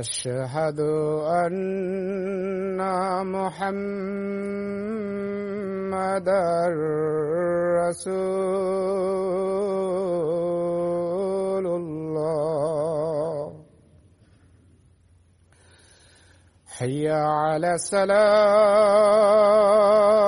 أشهد أن محمدا رسول الله حي على السلام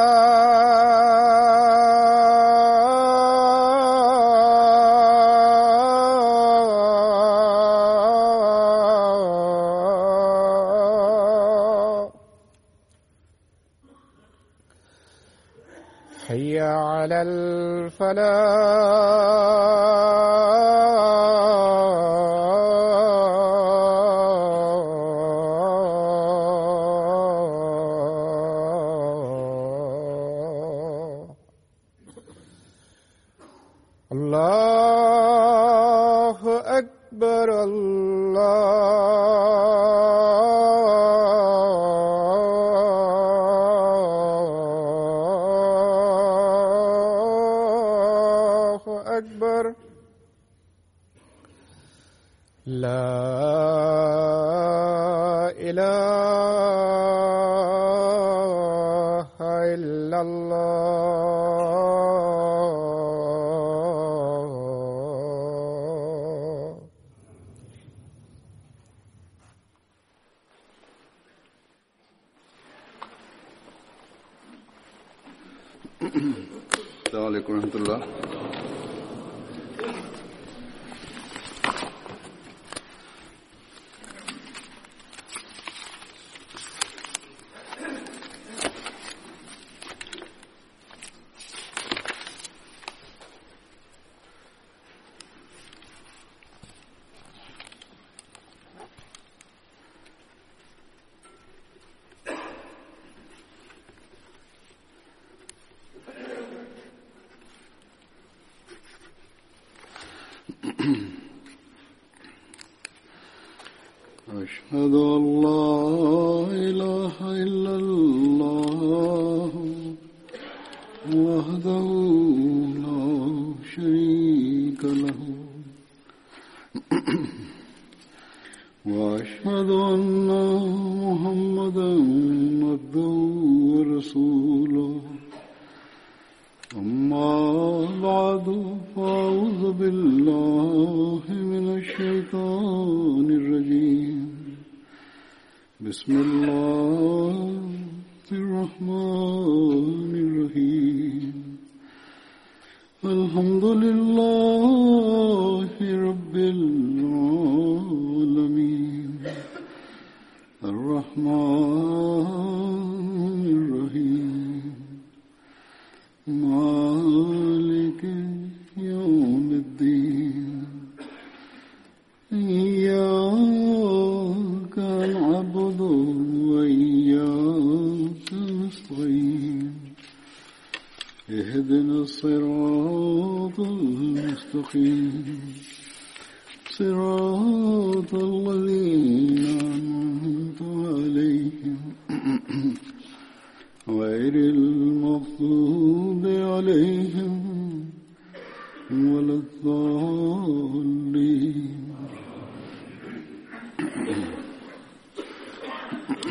ولا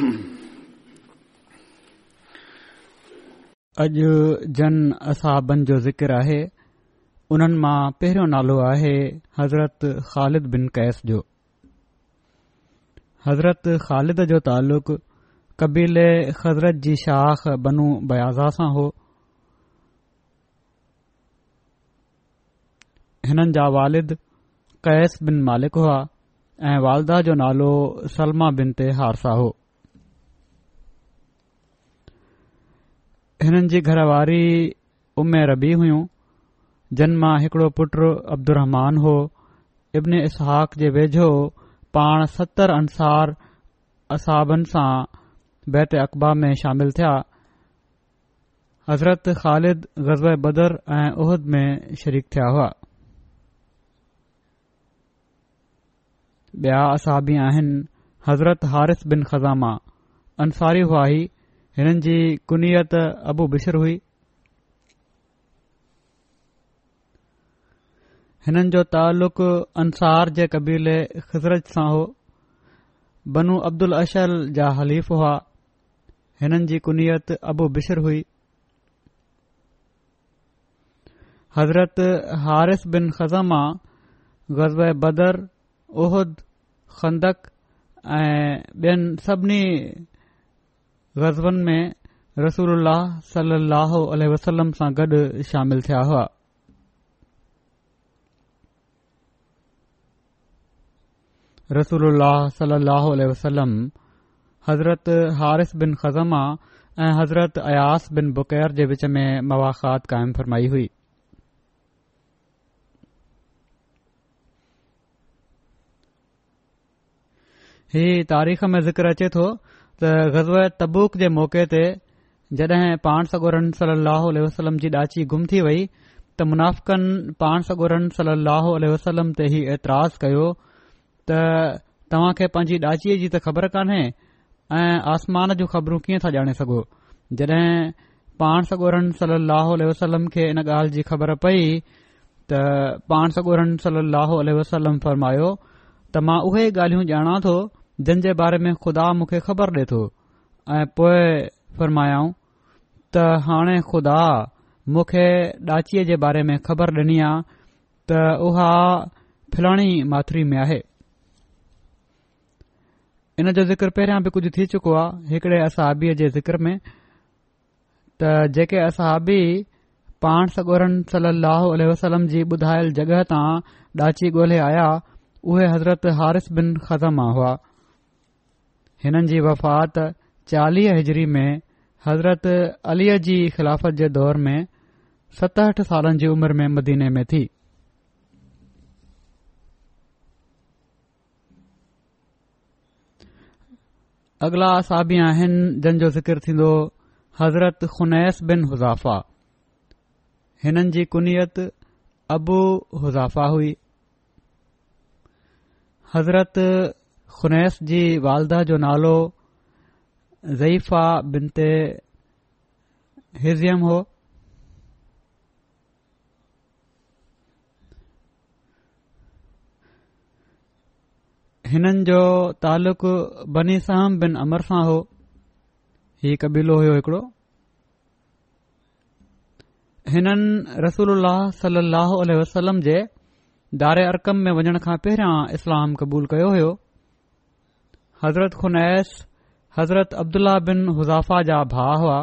अॼु जन असहबनि जो ज़िकिर आहे उन्हनि मां पहिरियों नालो आहे हज़रत ख़ालिद बिन कैस जो हज़रत ख़ालिद जो तालुक़ु कबीले हज़रत जी शाख़ बनू बयाज़ा सां हो हिननि जा वालिद कैस बिन मालिक हुआ ऐं वालदा जो नालो सलमा बिन ते हारसा हो हिननि जी घरवारी उमे रबी हुयूं जिन मां हिकिड़ो पुटु अब्दुहमान हो इब्न इसहाक जे वेझो पाण सतरि अंसार असहाबनि सां बैत अक़बा में शामिल थिया हज़रत ख़ालिद ग़ज़ बदर ऐं उहद में शरीक थिया हुआ असाबी आहिनि हज़रत हारिस बिन ख़ज़ामा हिननि जी कुनियत अबू बिशर हुई हिननि जो तालुक़ अंसार जे कबीले ख़िज़रत सां हो बनू अब्दुल अशल जा हलीफ़ हुआ हिननि जी कुनियत अबू बिशर हुई हज़रत हारिस बिन खज़मा ग़ज़ब बदर उहद खंदक ऐं ॿियनि सभिनी غزون میں رسول اللہ صلی اللہ علیہ وسلم سان گڈ شامل تھیا ہوا رسول اللہ صلی اللہ علیہ وسلم حضرت حارث بن خزمہ حضرت عیاس بن بقیر دے وچ میں مواخات قائم فرمائی ہوئی اے تاریخ میں ذکر اچے تھو त ग़ज़ तब्बूक जे मौक़े ते जॾहिं पाण सगोरन सल ल वसलम जी डाची गुम थी वई त मुनाफ़िकन पाण सगोरन सलो वसलम ते ई एतिराज़ु कयो त तव्हां खे पंहिंजी डाचीअ जी त ख़बर कान्हे ऐं आसमान जूं ख़बरूं कीअं था ॼाणे सघो जॾहिं पाण सॻोरनि सल वसलम खे इन ॻाल्हि जी ख़बर पई त पाण सॻोरनि सल वसलम फ़रमायो त मां उहे ॻाल्हियूं ॼाणा थो जिन जे बारे में ख़ुदा मुखे ख़बर डे थो ऐं पोयमायाऊं त हाणे खुदा मूंखे डाचीअ जे बारे में ख़बर ॾिनी आहे त उहा फिलाणी माथुरी में आहे इन जो ज़िक्र पहिरियां बि कुझु थी चुको आहे हिकड़े असहाबी जे ज़िक्र में त जेके असहबी पाण सगोरन सलाहु सलाह वसलम जी ॿुधायल जॻह तां डाची ॻोल्हे आया उहे हज़रत हारिस बिन खज़मा हुआ हिननि जी वफ़ात चालीह हिजरी में हज़रत अलीअ जी ख़िलाफ़त जे दौर में सतहठ सालन जी उमर में मदीने में थी अगला असाबी आहिनि जो ज़िक्र थींदो हज़रत ख़ुनैस बिन हुज़ाफा हिननि जी कुनियत अबू हुज़ाफ़ा हुई हज़रत खुनैस जी वालदा जो नालो ज़ईफ़ा बिनते ते हो हो हिननि जो तालुक़ु साम बिन अमर सां हो ही कबीलो हुयो हिकिड़ो हिननि रसूल उल्ह वसलम जे दारे अरकम में वञण खां पहिरियां इस्लाम क़बूल कयो हो हज़रत ख़ुनैस हज़रत अब्दुल्ला बिन हुज़ाफ़ा जा भाउ हुआ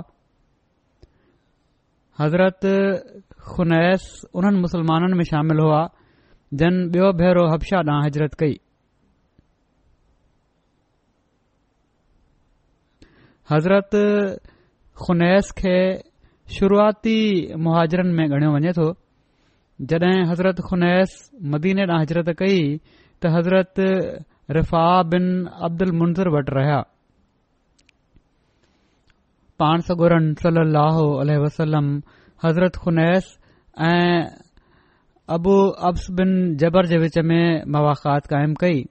हज़रत ख़ुनैस उन्हनि مسلمانن में शामिल हुआ जन بیو भेरो हबशाह ॾांहुं हज़रत कई हज़रत ख़ुनैस खे शुरूआती मुहाजरनि में ॻणियो वञे थो जॾहिं हज़रत ख़ुनैस मदीने ॾांहुं हज़रत कई त हज़रत रिफा बब्दुज़ रहियासम हज़रत ख़ुनैस ऐं अबू अब्स बिन जबर जे विच में خنیس غزوہ कई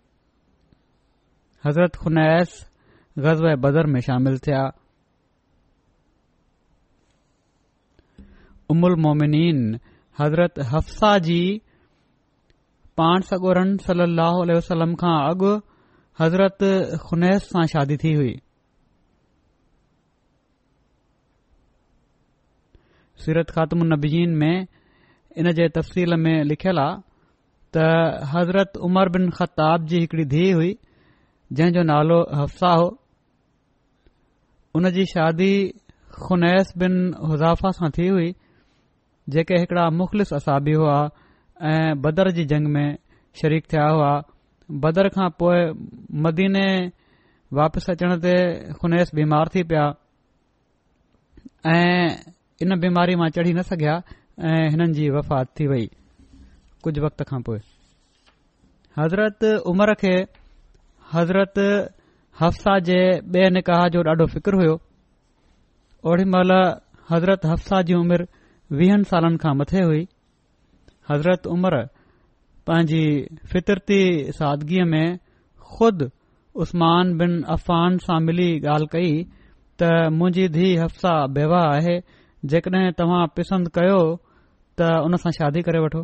हज़रत شامل में शामिल थिया हज़रत حفصہ जी पाण सगोरन सली अलसलम खां अॻु हज़रत ख़ुनैस सां शादी थी हुई नबीज़न में इन जे तफ़सील में लिखियलु आहे त हज़रत उमर बिन ख़ताब जी हिकड़ी धीउ हुई जंहिंजो नालो हफ्साहो हुन जी शादी ख़ुनैस बिन हुज़ाफ़ा सां थी हुई जेके हिकड़ा मुख़लिस असाबी हुआ ऐं बदर जी जंग में शरीक थिया हुआ बदर खां पोइ मदीने वापसि अचण ते ख़ुनैस बीमार थी पिया ऐं इन बीमारी मां चढ़ी न सघिया ऐं हिननि जी वफ़ात थी वई कुझ वक्त खां पोइ हज़रत उमर खे हज़रत हफ्साह जे ॿिए निकाह जो ॾाढो फिकर हुयो ओड़ी महिल हज़रत हफ्साह जी उमिरि वीहनि सालनि खां मथे हुई हज़रत उमर पंहिंजी फितरती सादिगीअ में ख़ुद उस्मान बिन अफ़ान सां मिली ॻाल्हि कई त मुंहिंजी धीउ हफ्साह बेवा आहे जेकॾहिं तव्हां पिसंद कयो त उन सां शादी करे वठो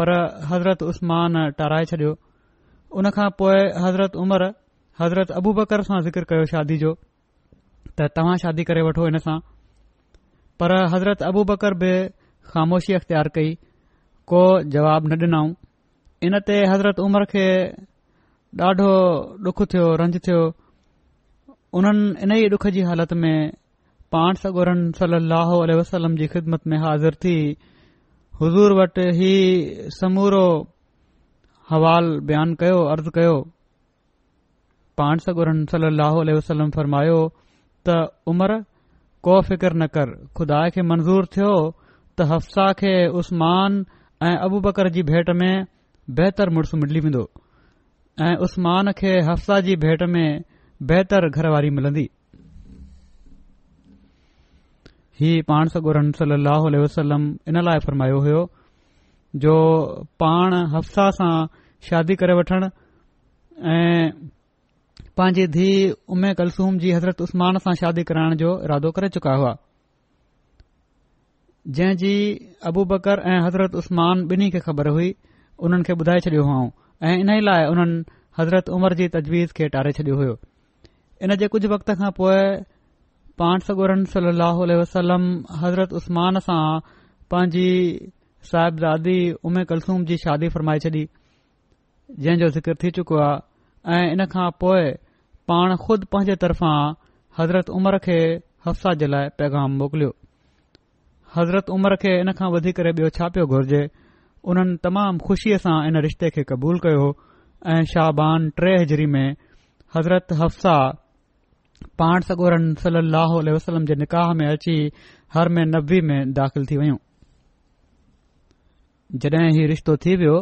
पर हज़रत उसमान टाराए छॾियो उन खां पोइ हज़रत उमर हज़रत अबू बकर सां ज़िकिर कयो शादी जो त तव्हां शादी करे वठो हिन सां पर हज़रत अबू बकर बि ख़ामोशी अख़्तियार कई को जवाबु न ॾिनऊं इन ते हज़रत उमर खे ॾाढो ॾुख थियो रंज थियो उन्हनि इन ई डुख जी हालति में पाण सॻुर सल वसलम जी ख़िदमत में हाज़िर थी हज़ूर वटि ही समूरो हवाल बयानु कयो अर्ज़ कयो पाण सगुर सल वसलम फरमायो त उमर को फिकिर न कर खुदा खे मंज़ूर थियो त हफ्साह खे उस्मान ऐं अबु बकर जी भेट में बेहतर मुड़ुसु मिली वेंदो ऐं उस्मान खे हफ्साह जी भेट में बहितर घरवारी मिलन्दी वसलम इन लाइ फरमायो हुयो जो पाण हफ्साह सां शादी करे वठण ऐं पांजी धीउ उमे कल्सूम जी हज़रत उस्मान सां शादी कराइण जो इरादो करे चुका हुआ जंहिं जी अबु बकर ऐं हज़रत उस्मान ॿिन्ही खे ख़बर हुई उन्हनि खे ॿुधाए छडि॒यो हुआ ऐं इन्हीअ लाइ उन्हनि हज़रत उमर जी तजवीज़ खे टारे छॾियो हुयो इन जे कुझ वक्त खां पोए पाण सगोरन सली लहल वसलम हज़रत उस्मान पांजी साहिब ज़ादी उमे कल्सूम जी शादी फ़रमाए छॾी जंहिंजो ज़िक्र थी चुको आहे ऐं इन खां पोए पाण ख़ुदि पंहिंजे तरफ़ां हज़रत उमर खे हफ़्साह जे लाइ पैगाम मोकिलियो हज़रत उमर खे इन खां वधीक करे ॿियो छा पियो घुर्जे उन्हनि तमाम ख़ुशीअ सां इन रिश्ते खे क़बूल कयो ऐं शाहबान ट्रे हज़री में हज़रत हफ्साह पाण सगोरन सलम जे निकाह में अची हर में नबी में दाख़िल थी वयूं जड॒हिं हीउ रिश्तो थी वियो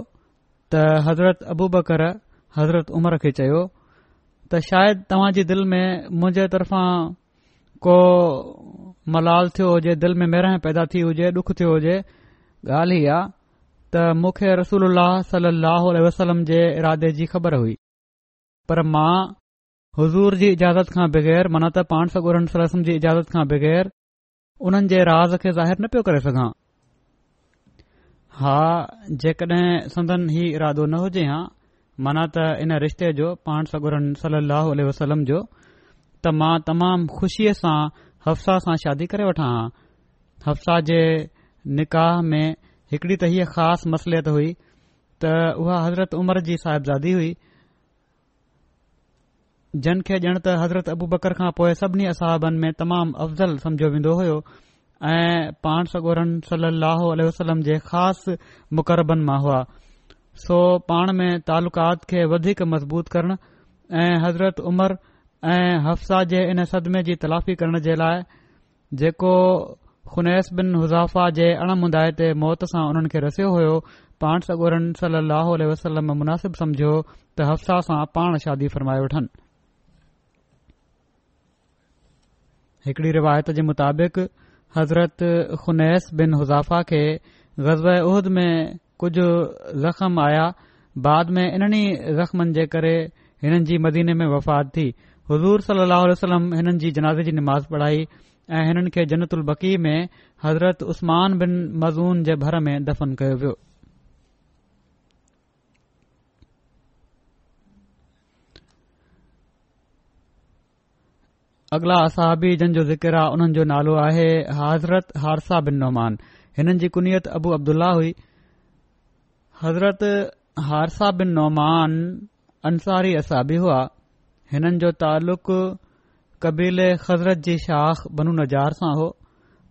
त हज़रत अबूबकर हज़रत उमर खे चयो त शायदि तव्हां जी दिल में मुंहिंजे तरफ़ां को मलाल थियो हुजे दिल में मेरह पैदा थी हुजे ॾुख थियो हुजे ॻाल्हि ई आहे त मूंखे रसूल सलह वसलम जे इरादे जी ख़बर हुई पर मां हज़ूर जी इजाज़त खां बग़ैर माना त पाण सगोर जी इजाज़त खां बग़ैर उन्हनि जे राज़ खे ज़ाहिरु न पियो करे सघां हा जेकॾहिं संदन ही इरादो न हुजे हां माना त इन रिश्ते जो पाण सगोर सलह वसलम जो त मां तमामु खुशीअ सां हफसा सां शादी करे वठां हा हफ्साह जे निकाह में हिकड़ी त हीअ ख़ासि मसलियत हुई त उहा हज़रत उमर जी साहिबज़ादी हुई जन खे ॼण त हज़रत अबू बकर खां पोए सभिनी असहाबनि में तमामु अफ़ज़ल समयो वेंदो हो ऐं पाण सगोरन सली अलसलम जे ख़ासि मुकरबनि मां हुआ सो पाण में तालुक़ात खे वधीक मज़बूत करण ऐं हज़रत उमर ऐं हफ्सा जे इन सदमे जी तलाफ़ी करण जे लाइ जेको ख़ुनैस बिन हुज़ाफ़ा जे अणमुदा ते मौत सां उन्हनि खे रसियो हो पाण सगोरन सल वसलम मुनासिब समझो त हफसा सां पाण शादी फ़रमायो वठनि हिकड़ी रिवायत जे मुताबिक़ हज़रत ख़ुनैस बिन हुज़ाफ़ा खे उहद में कुझ ज़ख़्म आया बाद में इन्हनि ज़ख़्मनि जे करे हिननि जी मदीने में वफ़ात थी हज़ूर सल्हम हिननि जी जनाज़े जी निमाज़ पढ़ाई ऐं हिननि खे जनत उल्बक़ी में हज़रत उस्मान बिन मज़ून जे भर में दफ़न कयो वियो अगला असहाबी जंहिंजो ज़िकर आहे جو जो नालो आहे हाज़रत हारसा बिन नौमान हिननि जी कुनियत अबू अब्दुलाह हुई हज़रत हारसा बिन नौमान अंसारी असाबी हुआ हिननि जो तालुक़ु कबील हज़रत जी शाख़ बनू नज़ार सां हो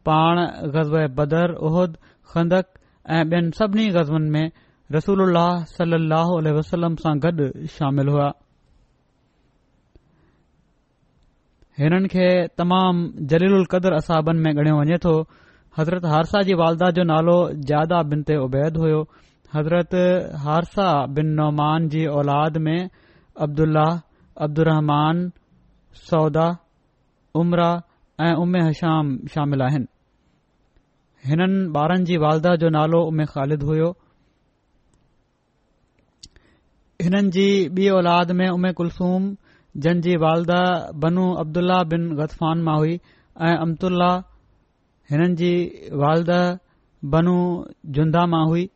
पाण गज़ब बदर उहद खंदक ऐं ॿियनि सभिनी ग़ज़बनि में रसूल सलम सां गॾु शामिल हुआ हिन खे तमाम जलीक़द्रसाबनि में ॻणियो वञे थो हज़रत हारसा जी वालदाह जो नालो जादा बिन ते उबैद होयो हज़रत हारसा बिन नौमान जी औलाद में अब्दुल्लाह अब्दुलरहमान सौदा उमराह ऐं उमे हश्याम शामिल आहिनि हिननि ॿारनि जी वालदाह जो नालो उमे ख़ालिद हुयो हिननि जी ॿी औलाद में उमे कुलसूम जनजी वालदाहाह बनु अब्दुल्ल्लाह बिन ग़फ़ान मां हुई ऐं अमतुल्ला हिननि जी वालदा बनु जुन्दा मां हुई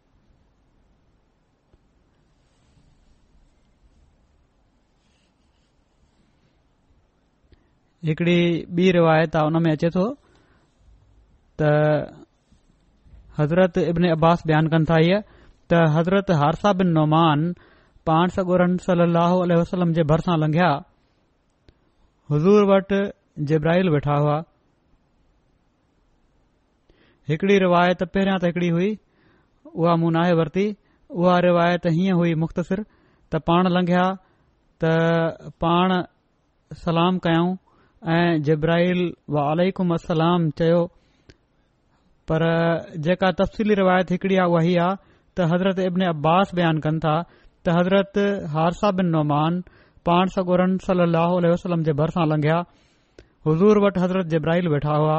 हिकड़ी ॿी रिवायत आ उन में अचे थो त हज़रत इब्न अब्बास बयानु कनि था हीअ त हज़रत हारसा बिन नौमान पाण सगोरन सलाह जे भरिसां लंघिया हुज़ूर वटि जेब्राहिल वेठा हुआ हिकड़ी रिवायत पहिरियां त हिकड़ी हुई उहा मुंनाहे वरती उहा रिवायत हीअं हुई मुख़्तसिर त पाण लंघिया त पाण सलाम कयऊं ऐं जब्राहिल वलिकम असलाम चयो पर जेका तफ़सीली रिवायत हिकड़ी आहे उहा ई आहे त हज़रत इब्न अब्बास बयानु कनि था त हज़रत हारसा बिन नौमान पान सगोरन सलम जे भर लंघिया हज़ूर वटि हज़रत जिब्राहिल वेठा हुआ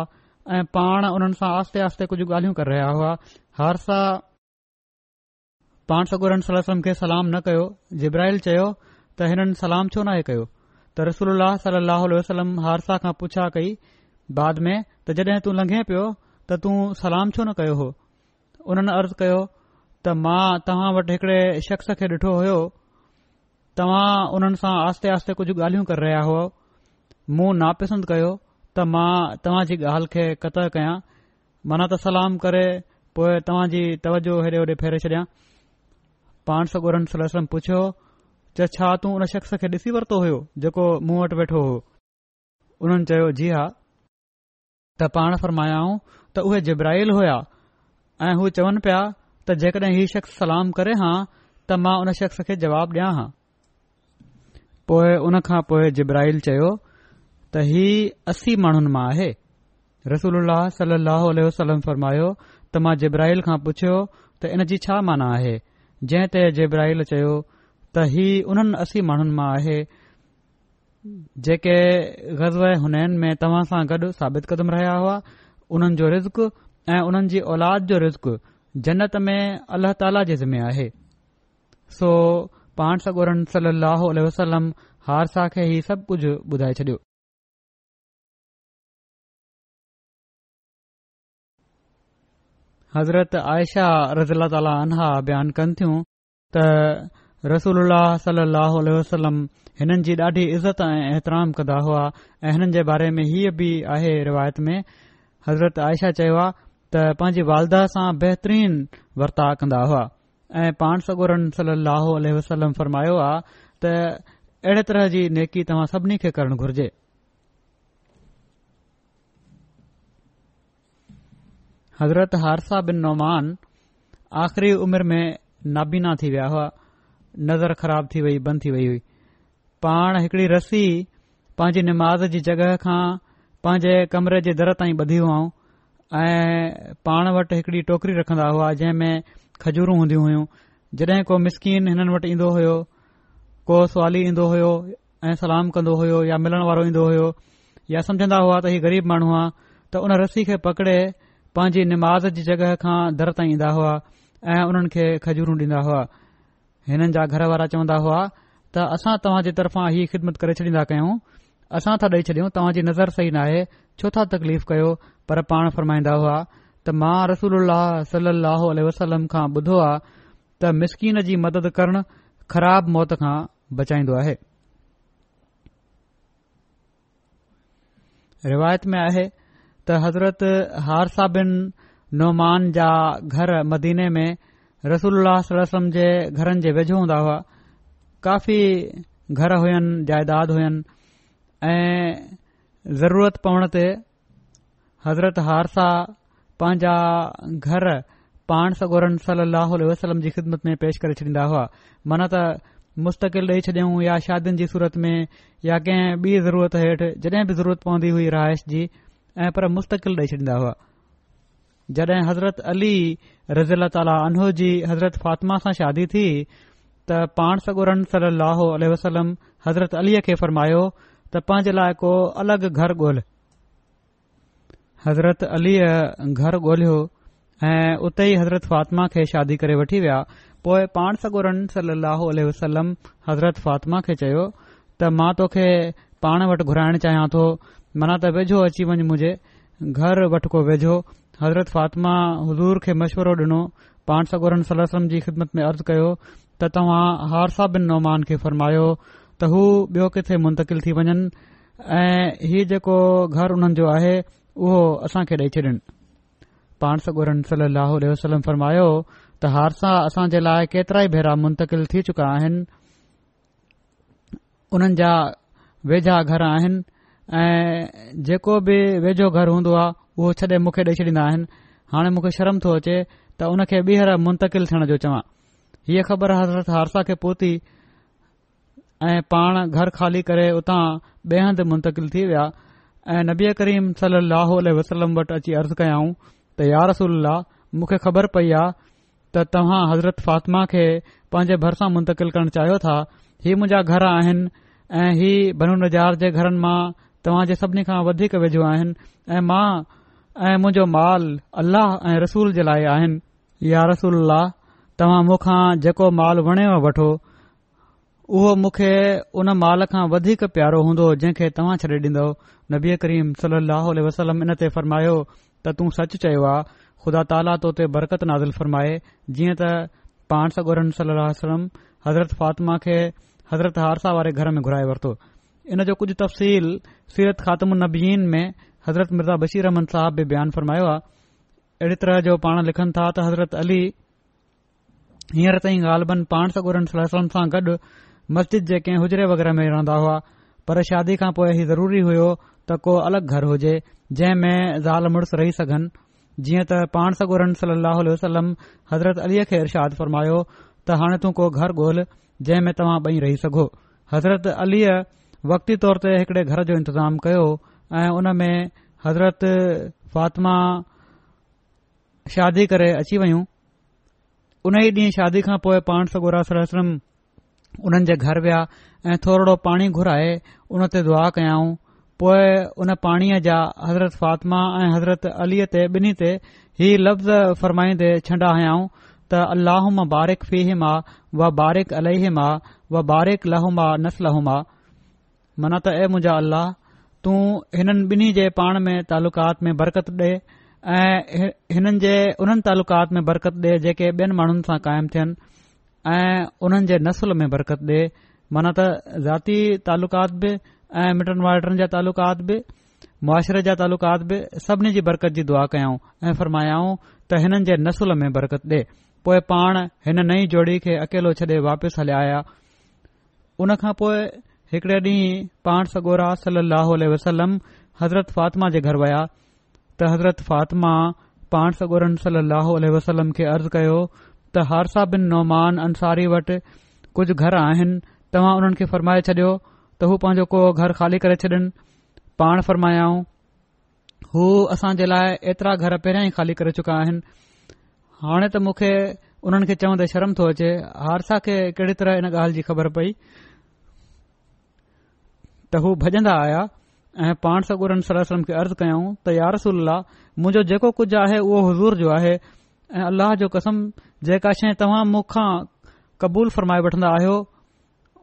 ऐं पाण हुननि सां आस्ते आस्ते कुझु ॻाल्हियूं करे रहिया हुआ हारसा पान सगोरमसलम खे सलाम न कयो जिब्राहिल चयो त हिननि सलाम छो न कयो त रसूल सलम हादसा खां पुछां कई बाद में त जड॒हिं तूं लंघे पियो त तूं सलाम छो न कयो हो उन्हनि अर्ज़ कयो त मां तव्हां वटि हिकड़े शख़्स खे ॾिठो हो तव्हां उन्हनि सां आस्ते आस्ते कुझु ॻाल्हियूं करे रहिया हो मुं नापस कयो त मां तव्हां जी ॻाल्हि खे क़त कयां मना त सलाम करे पोए तव्हांजी तवजो हेॾे होॾे फेरे छॾिया पाण सगोरम पुछियो चयो छा त उन शख़्स खे ॾिसी वरितो हो जेको मूं वटि वेठो हो उन्हनि चयो जी हा त पाण फर्मायाऊं त उहे जिब्राहिल हुया ऐं हू चवन पिया त जेकड॒हिं शख़्स सलाम करे हां त मां हुन शख़्स खे जवाब ॾियां हां पोएं हुन खां पोइ जेब्राहिल चयो त ही असी माण्हुनि मां आहे रसूल सल लो फरमायो त मां जिब्राहिल खां पुछियो त इनजी छा माना आहे जंहिं ते जेब्राहिल चयो त ही उन्हनि असी माण्हुनि मां आहे जेके गज़व हुननि में तव्हां सां गॾु साबित क़दम रहिया हुआ उन्हनि जो रिज़्क ऐं उन्हनि जी औलाद जो रिज़्क जन्नत में अल्लाह ताला जे ज़िमे आहे सो पाण सगोरन सलाहु वसलम हारसा खे ही सभु कुझ ॿुधाए छॾियो हज़रत आयशा रज़ल ताला बयानु कनि थियूं त रसूल सलो अलसलम हिननि जी ॾाढी इज़त ऐं एतिराम कंदा हुआ ऐं हिननि जे बारे में हीअ बि आहे रिवायत में हज़रत आयशा चयो आहे त पंहिंजी वालदा सां बेहतरीन वर्ता कंदा हुआ ऐं पाण सगोरन علیہ وسلم फरमायो आहे त अहिड़े तरह जी नेकी तव्हां सभिनी खे करणु घुर्जे हज़रत हारसा बिन नौमान आख़िरी उमिरि में नाबीना थी वया हुआ नज़र ख़राब थी वई बंदि थी वई हुई पाण हिकड़ी रस्सी पांजी निमाज़ जॻह खां पांजे कमरे जे दर ताईं ॿधी हुउं ऐं पाण वटि हिकड़ी टोकरी रखंदा हुआ जंहिं में खजूरूं हूंदी हुइयूं जॾहिं को मिसकिन हिननि वटि ईंदो हुयो को सवाली ईंदो हो सलाम कंदो होयो या मिलण वारो ईंदो हो या सम्झंदा हुआ त ही ग़रीब माण्हू हुआ त उन रस्सी खे पकड़े पांजी निमाज़ जॻह खां दर ताईं ईंदा हुआ ऐं उन्हनि खे खजूरूं ॾींदा हुआ हिननि जा घर वारा चवंदा हुआ त असां तव्हांजे तर्फ़ां ही ख़िदमत करे छॾींदा कयूं असां था ॾेई छॾियूं तव्हांजी नज़र सही नाहे छो था तकलीफ़ कयो पर पाण फरमाईंदा हुआ त मां रसूल सलह वसलम खां ॿुधो आहे त मिसकिन जी मदद करणु ख़राब मौत खां बचाईंदो आहे त हज़रत हारसा बिन नौमान जा घर मदीने में रसूल सल वसलम जे घरनि जे वेझो हूंदा हुआ काफ़ी घर हुयनि जाइदाद हुयु ऐं ज़रूरत पवण ते हज़रत हारसा पंहिंजा घर पाण सगोरन सलाहु वसलम जी ख़िदमत में पेश करे छडींदा हुआ मन त मुस्तक़िल ॾेई छॾियूं या शादीनि जी सूरत में या कंहिं बि ज़रूरत हेठ जडे॒ ज़रूरत पवंदी हुई रहाइश जी ऐं पर मुस्तक़िल ॾेई छॾींदा हुआ जॾहिं हज़रत अली रज़ तालहो जी हज़रत फातिमा सां शादी थी त पाण सगुरन सलाह अलसलम हज़रत अलीअ खे फरमायो त पंहिंजे लाइ को अलॻि घर ॻोल्ह हज़रत अलीअ घर ॻोल्हियो ऐं उते ई हज़रत फातिमा खे शादी करे वठी विया पोइ पाण सगुरन सल वसलम हज़रत फातिमा खे चयो त मां तोखे पाण वटि घुराइण चाहियां थो मना त वेझो अची वञ मु घर वटि को वेझो हज़रत फातिमा हज़ूर खे मशवरो डि॒नो पाण सागरम जी ख़िदमत में अर्ज़ु कयो त तव्हां हादसा बिन नौमान खे फरमायो त हू बि॒यो किथे मुंतिल थी वञनि ऐं हीउ जेको घर उन्हनि जो आहे उहो असांखे ॾेई छॾन पाण सगोरन सलम फरमायो त हादसा असांजे लाइ केतिरा ई भेरा मुंतिल थी चुका आहिनि उन्हनि जा वेझा घर आहिनि ऐं जेको बि वेझो घरु हूंदो आहे उहो छॾे मूंखे ॾेई छॾींदा आहिनि हाणे मूंखे शर्म थो अचे त हुन खे ॿीहर मुंतिल थियण जो चवां हीअ ख़बर हज़रत हारसा खे पहुती ऐं पाण घरु खाली करे उतां ॿे हंधि मुंतिल थी विया ऐं नबी करीम सलाहु वसलम वटि अची अर्ज़ु कयाऊं त यार रसूल मूंखे ख़बर पई आहे त तव्हां हज़रत फ़ातिमा खे पंहिंजे भर सां करणु चाहियो था हीउ मुंहिंजा घर आहिनि ऐं ही बनू नज़ार जे घरनि मां तव्हां जे सभिनी खां वधीक वेझो आहिनि ऐं मां ऐं मुंजो माल अल्लाह ऐं रसूल जे लाइ आहिनि या रसूल तव्हां मुखा जेको माल वणे वठो उहो मूंखे उन माल खां वधीक प्यारो हूंदो जंहिंखे तव्हां छॾे ॾींदो नबी करीम सलाहु वसलम इन ते फरमायो त तूं सच चयो आहे ख़ुदा ताला तो ते बरकत नाज़िल फरमाए जीअं त पाण सगोरम सलम हज़रत फातिमा खे हज़रत हारसा वारे घर में घुराए वरितो इन जो कुझु तफ़सील सीरत खातम नबीन में हज़रत मिर्ज़ा बशीर रहमन साहिब बि बयान फ़रमायो आहे अहिड़े तरह जो पाण लिखनि था त हज़रत अली हींअर तई ॻाल्हि बन पाण सगोरम सां गॾु मस्जिद जे कंहिं हुजरे वगैरह में रहंदा हुआ पर शादी खां पोइ इहो ज़रूरी हुयो त को अलगि॒ घर हुजे जंहिं में ज़ाल रही सघनि जीअं त पाण सगोरन सलम हज़रत अलीअ खे इरशाद फरमायो त हाणे तो को घर ॻोल्ह जंहिं में तव्हां ॿई रही सघो हज़रत अली वकती तौर ते हिकड़े घर जो इंतज़ाम कयो ऐं उन में हज़रत फ़ातिमा शादी करे अची वयूं उन ई ॾींहुं शादी खां पोइ पाण सगुरा उन्हनि जे घर विया ऐं थोरो पाणी घुराए उन ते दुआ कयाऊं पोएं उन पाणीअ जा हज़रत फ़ातिमा ऐं हज़रत अलीअ ते ॿिन्ही ते ही लफ़्ज़ फ़रमाईंदे छॾा हयाऊं त अलाहोमा बारिक फ़ी व बारिक अलमा व बारिक लहोमा नसलहमा मन त ए मुंहिंजा अल्लाह तू हिन ॿिन्ही जे पाण में तालुकात में बरकत ॾे ऐं हिननि जे उन्हनि तालुकात में बरकत ॾे जेके ॿियनि माण्हुनि सां कायम थियन ऐं उन्हनि जे नसुल में बरकत ॾे माना त ज़ाती तालुकात बि ऐं मिटनि वाइटनि जा तालुकात बि मुआशरे जा तालुकात बि सभिनी जी बरकत जी दुआ कयाऊं ऐं फ़रमायाऊं त हिननि जे नसुल में बरकत ॾे पोइ पाण हिन नई जोड़ी खे अकेलो छॾे वापसि हलिया आया उन खां पोइ हिकड़े ॾींहु पाण सगोरा सल लहो अल वसलम हज़रत फातिमा जे घर विया त हज़रत फातिमा पाण सगोरन सल लहो अल वसलम खे अर्ज़ कयो त हारसा बिन नौमान अंसारी वट कुझ घर आहिनि तव्हां उन्हनि खे फरमाए छडि॒यो त हू पंहिंजो को घर खाली करे छॾिन पाण फरमायाऊं हू असां जे लाइ एतिरा घर पहिरियां ई खाली करे चुका आहिनि हाणे त मूंखे उन्हनि खे चवंदे शर्म थो अचे हारसा खे कहिड़ी तरह इन ॻाल्हि जी ख़बर पई त हू भॼन्दा आहिया ऐं पाण सगुरन सलाह वसलम खे अर्ज़ कयऊं त यारसल मुंजो जेको कुझ आहे उहो हज़ूर जो आहे ऐं अल्लाह जो कसम जेका शइ तव्हां मूंखा क़बूल फरमाए वठन्दा आहियो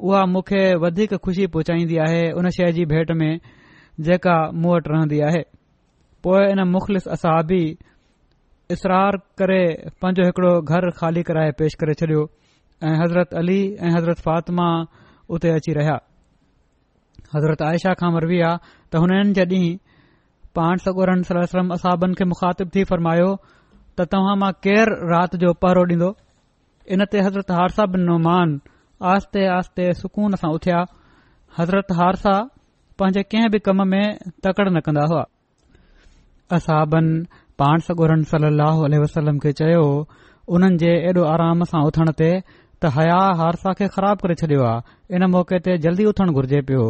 उहा मूंखे वधीक खुशी पहुचाईंदी आहे उन शइ जी भेट में जेका मूं वटि रहंदी आहे पोए इन मुख़लिस असाबी इसरार करे पांजो हिकड़ो घर खाली कराए पेष करे छडि॒यो ऐं हज़रत अली ऐं हज़रत फातिमा उते अची रहिया हज़रत आयशा खां मरवी आहे त हुननि जॾहिं पाण सगोर असाबन खे मुखातिब थी फरमायो त तव्हां मां केर राति जो पहरो ॾींदो इन ते हज़रत हारसा बिन नुमान आस्ते आस्ते सुकून सां उथिया हज़रत हारसा पंहिंजे कंहिं बि कम में तकड़ न कन्दा हुआ असाबन पान सगोरन सल वसलम खे चयो हो उन्हनि जे एॾो आराम सां उथण ते त हया हारसा खे ख़राब करे छडि॒यो इन मौक़े ते जल्दी उथण घुर्जे पियो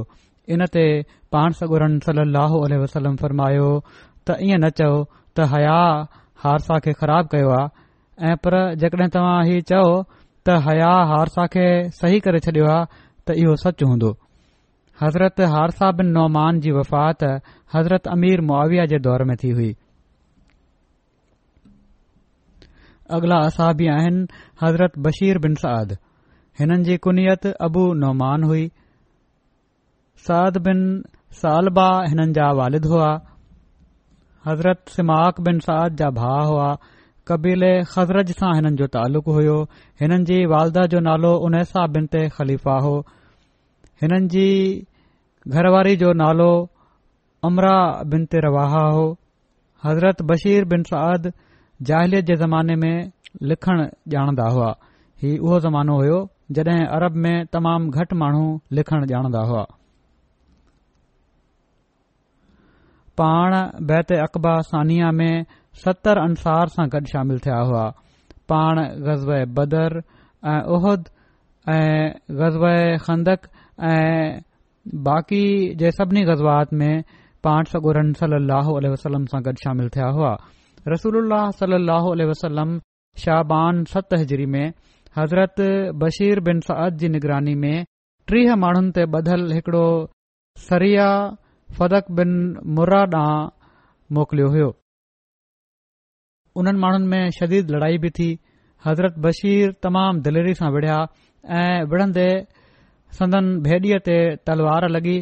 इन ते पाण सगुरन सलीह वसलम फरमायो त ईअं न चओ त हया हारसा खे ख़राब कयो आहे ऐं पर जेकॾहिं तव्हां ही चओ त हया हारसा खे सही करे छडि॒यो आहे त इहो सच हूंदो हज़रत हारसा बिन नौमान जी वफ़ात हज़रत अमीर मुआविया जे दौर में थी हुई अगला असाबी आहिनि हज़रत बशीर बिन साद हिननि जी कुनियत अबू नौमान हुई साद बिन सालबा हिननि जा वालिद हुआ हज़रत सिमाक बिन साद जा भाउ हुआ कबीले ख़ज़रज सां हिननि जो तालुक़ु हुयो हिननि जी वालदा जो नालो उनैसा बिन ते ख़लीफ़ा हो हिननि जी घरवारी जो नालो अमरा बिन ते रवाहा हो हज़रत बशीर बिन साद जाहिलियत जे ज़माने में लिखणु ॼाणदा हुआ ही उहो ज़मानो हुयो जॾहिं अरब में तमामु घटि माण्हू लिखण ॼाणंदा हुआ पाण बै बैत अक़बा सानिया में सतरि अंसार सां गॾु शामिल थिया हुआ पाण गज़बर ऐं ओहद ऐं ग़ज़ब खंदकक ऐं बाक़ी जे सभिनी गज़बात में पाण सगुरन सल अल वसलम सां गॾु शामिल थिया हुआ रसूल علیہ वसलम शाहबान सत हज़री में हज़रत बशीर बिन सद जी निगरानी में टीह माण्हुनि ते ॿधलु हिकड़ो सरिया फक बिन मुर्रा ॾांहुं मोकिलियो हो उन्हनि माण्हुनि में शदीद लड़ाई बि थी हज़रत बशीर तमामु दिलेरी सां विढ़िया ऐं विढ़ंदे संदन भेडीअ ते तलवार लॻी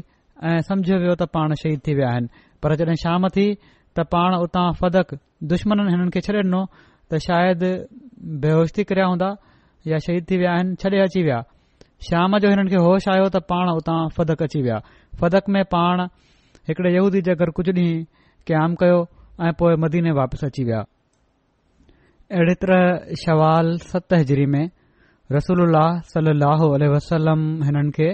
ऐं समझियो वियो त पाण शहीद थी विया आहिनि पर जॾहिं शाम थी त पाण उतां फदक दुश्मन हिननि खे छॾे ॾिनो त शायदि थी करिया हूंदा या शहीद थी विया आहिनि छॾे अची विया शाम जो हिननि खे होश आयो त पाण उतां फतक अची विया फतक में पाण हिकड़े यूदी जे अगर कुझु ॾींहुं क़याम कयो ऐं पोए मदीने वापसि अची विया सलो वसलम हिननि खे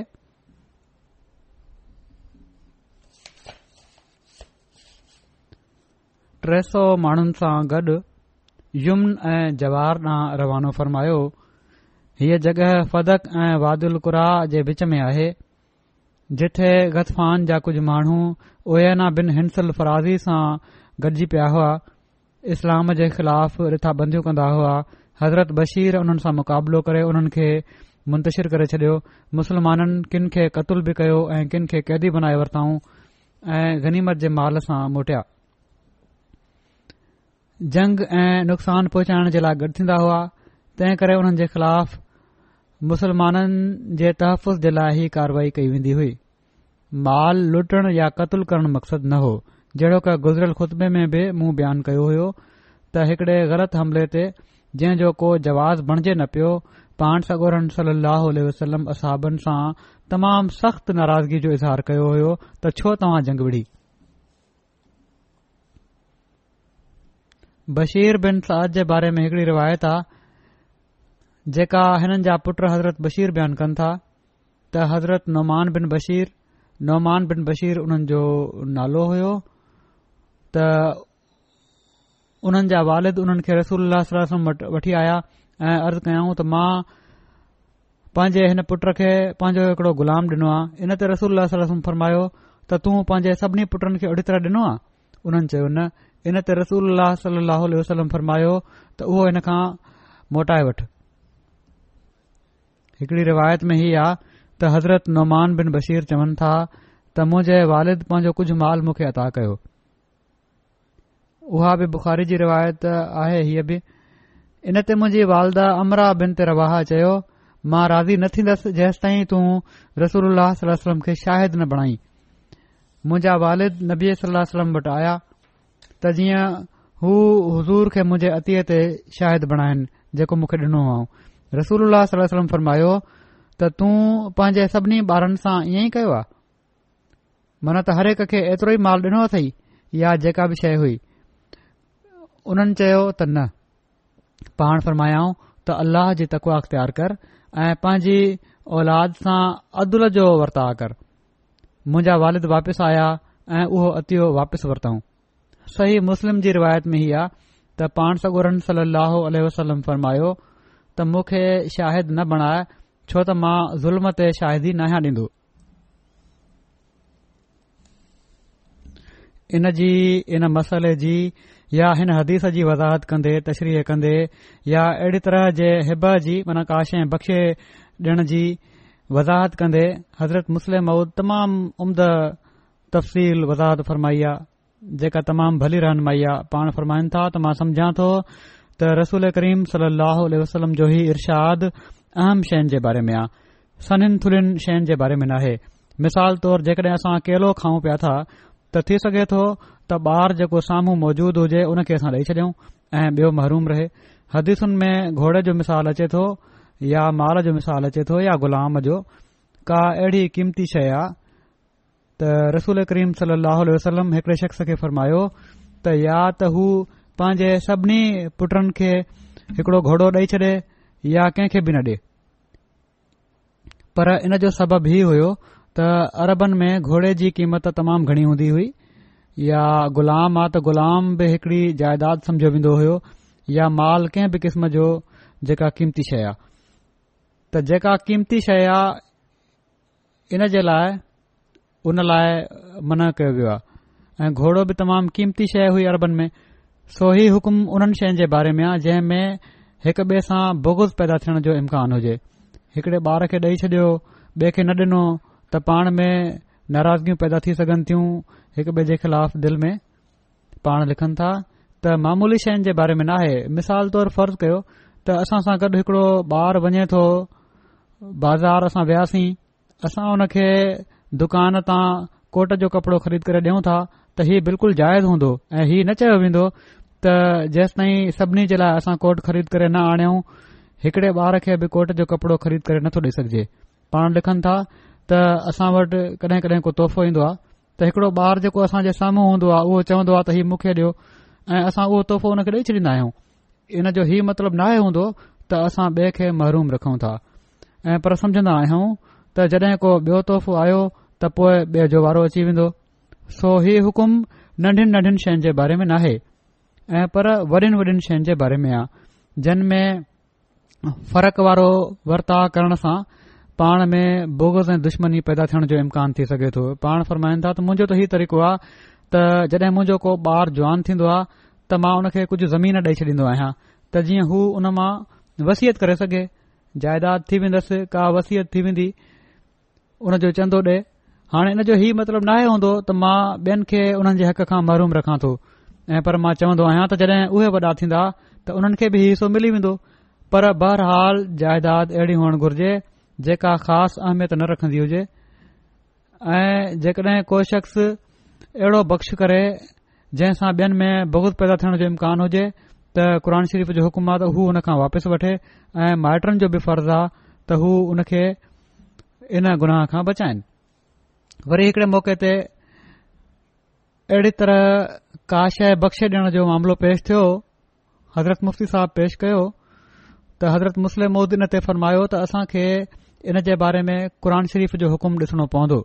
टे सौ माण्हुनि सां गॾु युमन ऐं जवहर ॾांहुं रवानो फ़रमायो हीअ जॻह फदक ऐं वादुल कुरा जे विच में आहे जिथे गतफान जा कुझु माण्हू ओयना बिन हिंसल फराज़ी सां गॾिजी पिया हुआ इस्लाम जे ख़िलाफ़ रिथाबंदियूं कंदा हुआ हज़रत बशीर उन्हनि सां मुक़ाबिलो करे उन्हनि खे मुंतशिर करे छडि॒यो मुसलमाननि किन खे क़तलु बि कयो ऐं किन खे कैदी बनाए वरताऊं ऐं गनीमत जे माल सां मोटिया जंग ऐं नुक़सान पहुचाइण जे लाइ गॾु थींदा हुआ तंहिं करे उन्हनि जे ख़िलाफ़ मुसलमाननि जे तहफ़ुज़ जे लाइ ई कारवाई कई वेंदी हुई माल लुटण या क़तलु करण मक़सदु न हो का गुज़िरियल खुतबे में बि मुंहुं बयानु कयो हो त हिकड़े ग़लति हमले ते जो को जवाज़ बणजे न पियो पाण सगोरन सली अलसलम असाबनि सां तमामु सख़्तु नाराज़गी जो इज़हार कयो हो त छो तव्हां जंगविड़ी बशीर बन साद जे बारे में जेका हिननि जा पुट हज़रत बशीर बयान कनि था त हज़रत नौमान बिन बशीर नौमान बिन बशीर उन्हनि जो नालो हुयो त उन्हनि जा वालिद हुननि खे रसूल सलम वठी आया ऐं अर्ज़ कयाऊं त मां पंहिंजे हिन पुट खे पांजो हिकड़ो ग़ुलाम ॾिनो आ इन ते रसूल सलम फरमायो त तूं पांजे सभिनी पुटनि खे ओढी तरह ॾिनो आ उन्हनि चयो न इन ते रसूल सलम फरमायो त उहो हिन खां मोटाए वठ हिकड़ी रिवायत में ही आहे त हज़रत नुमान बिन बशीर चवनि था त मुंहिंजे वालिद पंहिंजो कुझ माल मुखे अदा कयो उहा बि बुखारी जी रिवायत आहे हीअ बि इन ते मुंहिंजी वालदा अमरा बिन ते रवाह चयो मां राज़ी न थींदसि जेसि ताईं तूं रसूल सलाह वसलम खे शाहिद न बणाई मुंहिंजा वालिद नबी सलम वटि आया त जीअं हू हज़ूर खे मुंहिंजे अतीअ ते शाहिद बणाइनि जेको मूंखे ॾिनो हुओ रसूल वसलम फरमायो त तूं पंहिंजे सभिनी ॿारनि सां इहो ई कयो आहे मन त हरक खे एतिरो ई माल डि॒नो अथई या जेका बि शइ हुई उन्हनि चयो त न पाण फरमायाऊं त अल्लाह जी तकवाख तयार कर ऐं पांजी औलाद सां अदल जो वर्ताउ कर मुंजा वालिद वापसि आया ऐं उहो अतियो वापिसि वरतऊं सही मुस्लिम जी रिवायत में ही आ त पाण सगोरन सलो अलसलम फरमायो त मूंखे शाहिद न बणाए छो त मां ज़ुल्म ते शाहिदी न आहियां ॾींदो इन जी इन मसले जी या हिन हदीस जी वज़ाहत कन्दे तशरीह क्े या अहिड़ी तरह जे हिब जी माना काश ऐं बख़्शे ॾियण जी वज़ाहत क्े हज़रत मुस्लिम मऊद तमामु उम्द तफ़सील वज़ाहत फ़रमाई आहे जेका तमामु भली रहनुमाई आहे पाण फरमाइनि था त मां सम्झा थो त रसूल करीम सलह उल वसलम जो ई इरशाद अहम शयुनि जे बारे में आहे सन थुलिन शयुनि जे बारे में नाहे मिसाल तौर जेकॾहिं असां केलो खाऊं पिया था त थी सघे थो त ॿार जेको साम्हूं मौजूद हुजे हुन खे असां ॾेई छॾियो ऐं ॿियो महरूम रहे हदीसुनि में घोड़े जो मिसाल अचे तो या माल जो मिसाल अचे थो या ग़ुलाम जो का अहिड़ी क़ीमती शइ आहे त रसूल करीम सलह वसलम हिकड़े शख़्स खे फरमायो त या त हू पंहिंजे सभिनी पुट्रनि खे हिकड़ो घोड़ो ॾेई छॾे या कंहिंखे बि न ॾे पर इन जो सबब ई हुयो त अरबन में घोड़े जी क़ीमत तमामु घणी हूंदी हुई या ग़ुलाम आहे त ग़ुलाम बि हिकड़ी जाइदाद सम्झो वेंदो हो या माल कंहिं बि क़िस्म जो जेका क़ीमती शइ आहे त जेका क़ीमती शइ आहे इन जे लाइ उन लाइ मना कयो वियो आहे ऐं घोड़ो बि तमामु क़ीमती शइ हुई अरबन में सो ही हुकुम उन्हनि शयुनि जे बारे में आहे जंहिं में हिकु ॿिए सां बोगुस पैदा थियण जो इम्कान हुजे हिकड़े ॿार खे ॾेई छॾियो ॿिए खे न ॾिनो त पाण में नाराज़गियूं पैदा थी सघनि थियूं हिक ॿिए जे ख़िलाफ़ दिल में पाण लिखनि था त मामूली शयुनि जे बारे में नाहे मिसाल तौर फर्ज़ु कयो त असां सां गॾु हिकड़ो ॿार वञे तो बाज़ार असां वयासीं असां हुन खे दुकान तां कोट जो कपड़ो ख़रीद करे ॾियूं था त हीउ बिल्कुलु जाइज़ हूंदो ऐ हीउ न त जेस तई सभिनी जे लाइ असां कोट ख़रीद करे न आणियूं हिकड़े ॿार खे बि कोट जो कपड़ो ख़रीद करे नथो ॾेई सघजे पाण लिखनि था त असां वट कडहिं कॾहिं को तोहफ़ो ईंदो आहे त हिकड़ो ॿार जेको असां जे साम्हूं हूंदो आहे उहो चवंदो आहे त हीउ मुखे ॾियो ऐं असां उहो तोहफ़ो उनखे ॾेई छॾींदा आहियूं इन जो ही मतिलब नाहे हूंदो त असां बे खे महरूम रखूं था पर समझंदा आहियूं त जॾहिं को बियो तोहफ़ो आयो त पोइ जो वारो अची वेंदो सो हीउ हुकुम नंढनि नंढियुनि शयुनि जे बारे में नाहे ऐ पर वॾियुनि वॾनि शयुनि जे बारे में आहे जिन में फ़र्क़ वारो वर्ताव करण सां पाण में बोगज़ ऐं दुश्मनी पैदा थियण जो इम्कान थी सघे थो पाण फरमाइन था त मुंहिंजो त हीउ तरीक़ो आहे त जड॒ मुंजो को ॿारु जवान थींदो आहे त मां हुन खे कुझ ज़मीन ॾेई छडींदो आहियां त जीअं हू उन मां वसियत करे सघे जाइदाद थी वेंदसि का वसियत थी वेंदी उन जो चंदो ॾे हाणे इन जो हीउ मतिलब नाहे हूंदो त मां ॿियनि खे हुननि जे हक़ खां महरूम रखां तो ऐं पर मां चवंदो आहियां त जॾहिं उहे वॾा थींदा त उन्हनि खे बि हिसो मिली वेंदो पर बहरहाल जाइदाद अहिड़ी हुअणु घुर्जे जेका ख़ासि अहमियत न रखंदी हुजे ऐं जेकॾहिं को शख़्स अहिड़ो बख़्श करे जंहिंसां ॿियनि में बहुत पैदा थियण जो इम्कानु हुजे त शरीफ़ जो हुकुम आहे त हू हुनखां वापसि वठे ऐं माइटनि जो बि फ़र्ज़ आहे त हू खे इन गुनाह खां बचाइनि वरी हिकड़े मौके अहिड़ी तरह का ऐं बख़्शे ॾियण जो मामिलो पेश थियो हज़रत मुफ़्ती साहिबु पेश कयो त हज़रत मुस्लिम मोदी इन ते फरमायो त असांखे इन जे बारे में क़ुर शरीफ़ जो हुकुम ॾिसणो पवंदो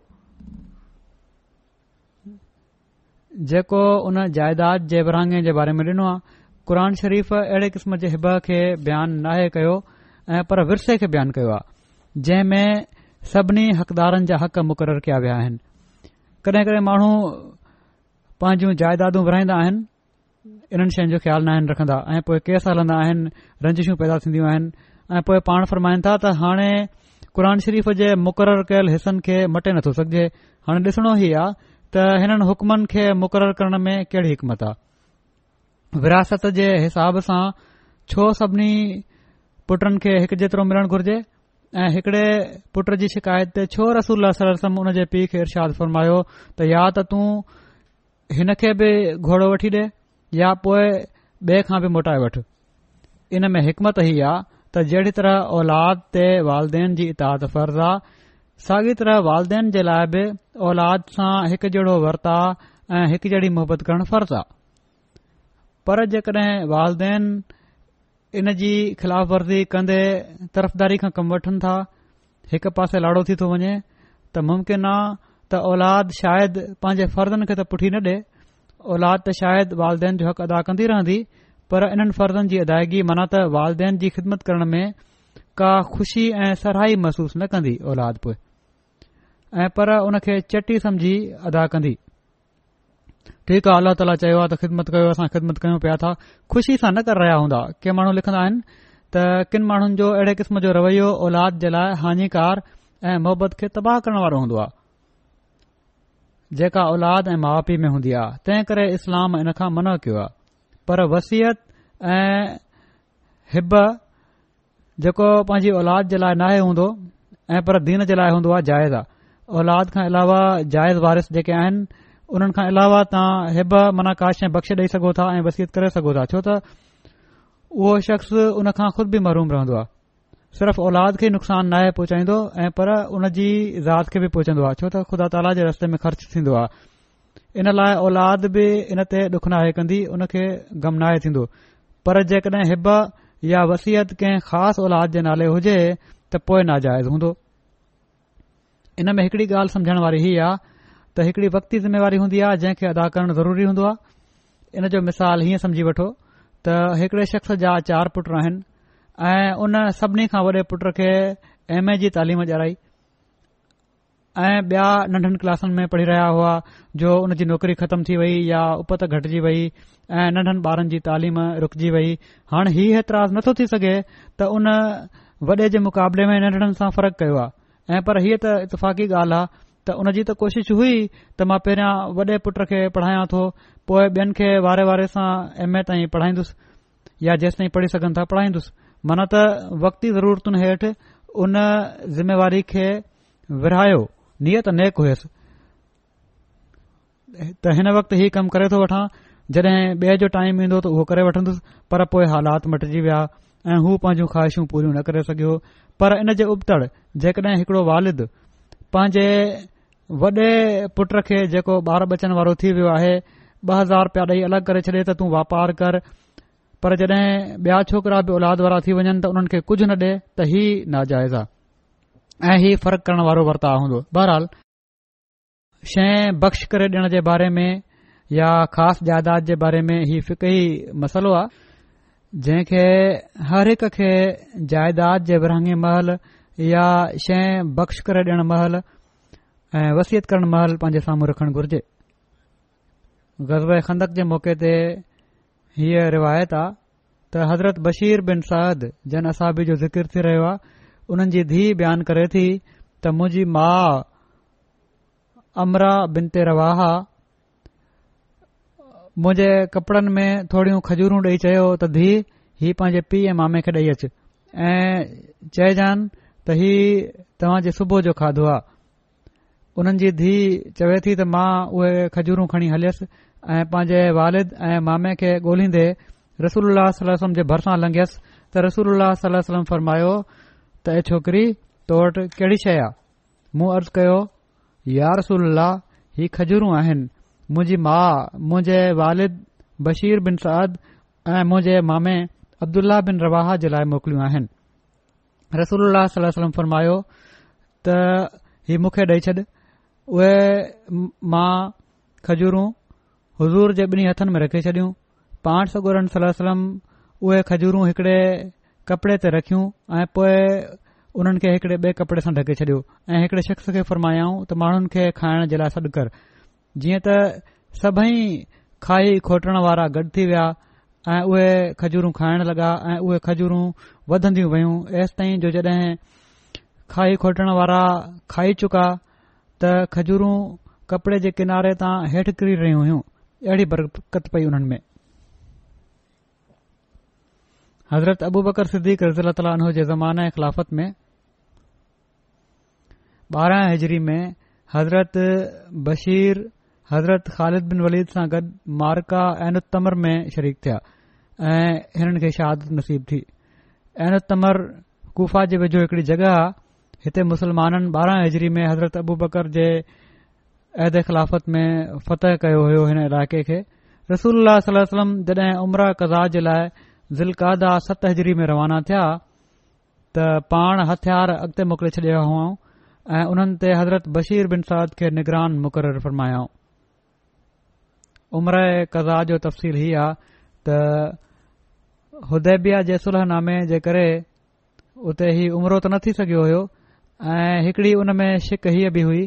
जेको उन जायदाद जे विरांगे जे बारे में डि॒नो आहे क़ुर शरीफ़ अहिड़े क़िस्म जे हिब खे बयानु नाहे कयो ऐं पर विरसे खे बयानु कयो आहे जंहिं में सभिनी हक़दारनि जा हक़ मुक़ररु कया विया आहिनि पां जाइदादूं विराईंदा आहिनि इन्हनि शयुनि जो ख़्यालु नाहिनि रखंदा ऐं पोए केस हलंदा आहिनि रंजिशूं पैदा थींदियूं आहिनि ऐ पोए पाण था त हाणे क़ुर शरीफ़ जे मुक़रर कयल हिसनि खे मटे नथो सघजे हाणे ॾिसणो ई आहे त हिननि हुकमनि खे मुक़ररु करण में कहिड़ी हिकमत आहे विरासत जे हिसाब सां छो सभिनी पुटनि खे हिकु जेतिरो मिलण घुर्जे ऐं हिकड़े पुट जी शिकायत ते छो रसूलम उनजे पीउ खे इर्शाद फ़रमायो त या त तूं हिन खे बि घोड़ो वठी ॾे या पोइ ॿिए खां बि मोटाए वठ इन में हिकमत ई आहे त जहिड़ी तरह औलाद ते वालदेन जी इताद फर्ज़ आहे साॻी तरह वालदेन जे लाइ बि औलाद सां हिकु जहिड़ो वर्ता ऐं हिकु जहिड़ी मुहबत करणु फर्ज़ आहे पर जेकॾहिं वालदेन इन जी ख़िलाफ़ वर्ज़ी कंदे तरफ़दारी खां कमु वठनि था हिकु पासे लाड़ो थी थो वञे त मुमकिन आहे त औलाद शायदि पंहिंजे फर्ज़नि खे त पुठी न ॾे औलाद त शायदि वालदेन जो हक़ अदा कंदी रहंदी पर इन्हनि फर्ज़नि जी अदायगी माना त वालदेन जी ख़िदमत करण में का ख़ुशी ऐं सरहाई महसूस न कंदी औलाद पोइ ऐं पर उनखे चटी समझी अदा कंदी ठीक आहे अल्लाह ताला चयो आहे त ख़िदमत कयो असां ख़िदमत कयूं पिया था ख़ुशी सां न कर रहिया हूंदा के माण्हू लिखंदा आहिनि त किन माण्हुनि जो अहिड़े क़िस्म जो रवैयो औलाद जे लाइ हानिकार ऐं मुहबत खे तबाह करण वारो हूंदो आहे जेका औलाद ऐं माउ पीउ में हूंदी आहे तंहिं करे इस्लाम इन खां मन कयो आहे पर वसियत ऐं हिब जेको पांजी औलाद जे लाइ नाहे हूंदो ऐं पर दीन जे लाइ हूंदो आहे जाइज़ आहे औलाद खां अलावा जाइज़ वारिस जेके आहिनि उन खां अलावा तव्हां हिब माना काश ऐं बख़्श ॾेई सघो था ऐं वसीत करे सघो था छो त उहो शख़्स हुन खा ख़ुदि बि आहे सिर्फ़ औलाद खे ई नुक़सानु नाहे पहुचाईंदो ऐं पर उन जी ज़ात खे बि पहुचंदो आहे छो त ख़ुदा ताला जे रस्ते में ख़र्च थींदो आहे इन लाइ औलाद बि इन ते डुख नाहे कंदी उन खे गम ग़मनाहे थींदो पर जेकॾहिं हिब या वसीत कंहिं ख़ासि औलाद जे नाले हुजे त पोइ नाजाइज़ हूंदो इन में हिकड़ी ॻाल्हि सम्झणु वारी हीअ आहे त हिकड़ी वक़्ती ज़िमेवारी हूंदी आहे जंहिंखे अदा करणु ज़रूरी हूंदो आहे इन जो मिसाल हीअं सम्झी वठो त हिकड़े शख़्स जा चार पुट आहिनि ऐ हुन सभिनी खां वॾे पुट खे एम ए जी तालीम ॼाणाई ऐं बिया नंढनि क्लासिन में पढ़ी रहिया हुआ जो उन जी नौकरी ख़तम थी वई या उपत घटिजी वई ऐं नंढनि ॿारनि जी तालीम रुकजी वई हाणे हीउ ऐतराज़ नथो थी सघे त उन वॾे जे मुक़ाबले में नन्ढनि सां फ़र्क़ु कयो आहे ऐं पर हीअ त इतफ़ाक़ी ॻाल्हि आहे त हुनजी त कोशिशि हुई त मां पहिरियों वॾे पुट खे पढ़ायां थो पोएं बिन खे वारे वारे सां एमए ताईं पढ़ाईंदुसि या जेसि ताईं पढ़ी सघन था पढ़ाईंदुसि मन त वक़्ती ज़रूरतुनि हेठि उन जिमेवारी खे विरहायो नियत नेक हुयसि त हिन वक़्तु ई कमु करे थो वठां जॾहिं ॿिए जो टाइम ईंदो त उहो करे वठंदुसि पर पोइ हालात मटिजी विया ऐं हू पंहिंजूं ख़्वाहिशूं पूरियूं न करे सघियो पर इन जे उबतड़ जेकॾहिं हिकड़ो वालिद पंहिंजे वॾे पुट खे जेको ॿार बचन वारो थी वियो आहे ॿ हज़ार रुपया ॾेई अलॻि करे छॾे त तूं वापारु कर पर जॾहिं ॿिया छोकरा बि औलाद वारा थी वञनि त उन्हनि खे कुझ न ॾिए त ई नाजाइज़ आहे ऐं ही फ़र्क़ करण वारो वर्ताव हूंदो बहरहाल शइ बख़्श करे ॾियण जे बारे में या ख़ासि जायदाद जे बारे में ही फिक मसलो आहे जंहिं हर हिक खे जायदाद जे विरांगे महल या शइ बख़्श करे ॾियणु महल ऐं वसियत करण महल पंहिंजे साम्हूं रखण घुरिजे हीअ रिवायत आहे त हज़रत बशीर बिन साद जन असाबी जो ज़िकर थी रहियो आहे हुननि जी धीउ बयानु करे थी त मुंहिंजी माउ अमरा बिन ते रवा हा मुंहिंजे कपड़नि में थोरियूं खजूर ॾेई चयो त धीउ हीउ पांजे पीउ ऐं मामे खे ॾेई अचु ऐं चएजान त हीउ तव्हां सुबुह जो खाधो आहे हुननि जी धीउ चवे थी त मां उहे खजूर खणी ऐं पंहिंजे वालिद ऐं मामे खे ॻोलंदे रसूल सलम जे भरिसां लंघयसि त रसूल सलम फरमायो त ए छोकिरी तो वटि कहिड़ी शइ आहे मूं अर्ज़ु कयो या रसूल ही खजूरूं आहिनि मुंहिंजी माउ मुंहिंजे वालिद बशीर बिन साद ऐं मुंहिंजे मामे अब्दुल्ला बिन रवाह जे लाइ मोकिलियूं आहिनि रसूल सलम फरमायो त हीउ मूंखे ॾेई छॾ उहे मां खजूरूं हज़ूर जे ॿिन्ही हथनि में रखी छॾियूं पाण सॻोरनि सला सलम उहे खजूरूं हिकड़े कपड़े ते रखियूं ऐं पोए उन्हनि खे हिकड़े ॿिए कपड़े सां ढके छॾियो ऐं हिकड़े शख़्स खे फरमायाऊं त माण्हुनि खे खाइण जे लाइ सॾु कर जीअं त सभई खाई खोटण वारा गॾु थी विया ऐं उहे खजूरूं खाइण लॻा ऐं उहे खजूरूं वधंदियूं वयूं एसि जो जड॒हिं खाई खोटण वारा खाई चुका त खजूर कपड़े जे किनारे तां हेठि किरी रहियूं हुइयूं अहिड़ी बरकत पई उन्हनि में हज़रत अबू बकर ख़ाफ़त में ॿारहां हज़री में हज़रत बशीर हज़रत ख़ालिद बिन वलीद सां गॾु मार्का ऐनुतमर में शरीक थिया ऐं हिननि खे शहादत नसीब थी ऐनुत्तमर गुफ़ा जे वेझो हिकड़ी जॻह आहे हिते मुस्लमाननि ॿारहां हज़री में हज़रत अबू बकर जे ऐद ख़िलाफ़त में फतेह कयो हो हिन इलाइक़े खे रसूल اللہ जॾहिं उमरा कज़ा जे लाइ ज़िल्कादा सत हज़री में रवाना थिया त पाण हथियार अॻिते मोकिले छडि॒या हुआ ऐं उन्हनि हज़रत बशीर बिन साद खे निगरान मुक़रर फरमायाऊं उमरा कज़ा जो तफ़सील ही आहे हुदैबिया हुदेबिया जेसलहनामे जे करे उते हीउ उमिरो त न थी सघियो हो ऐं हिकड़ी में शिक हीअ बि हुई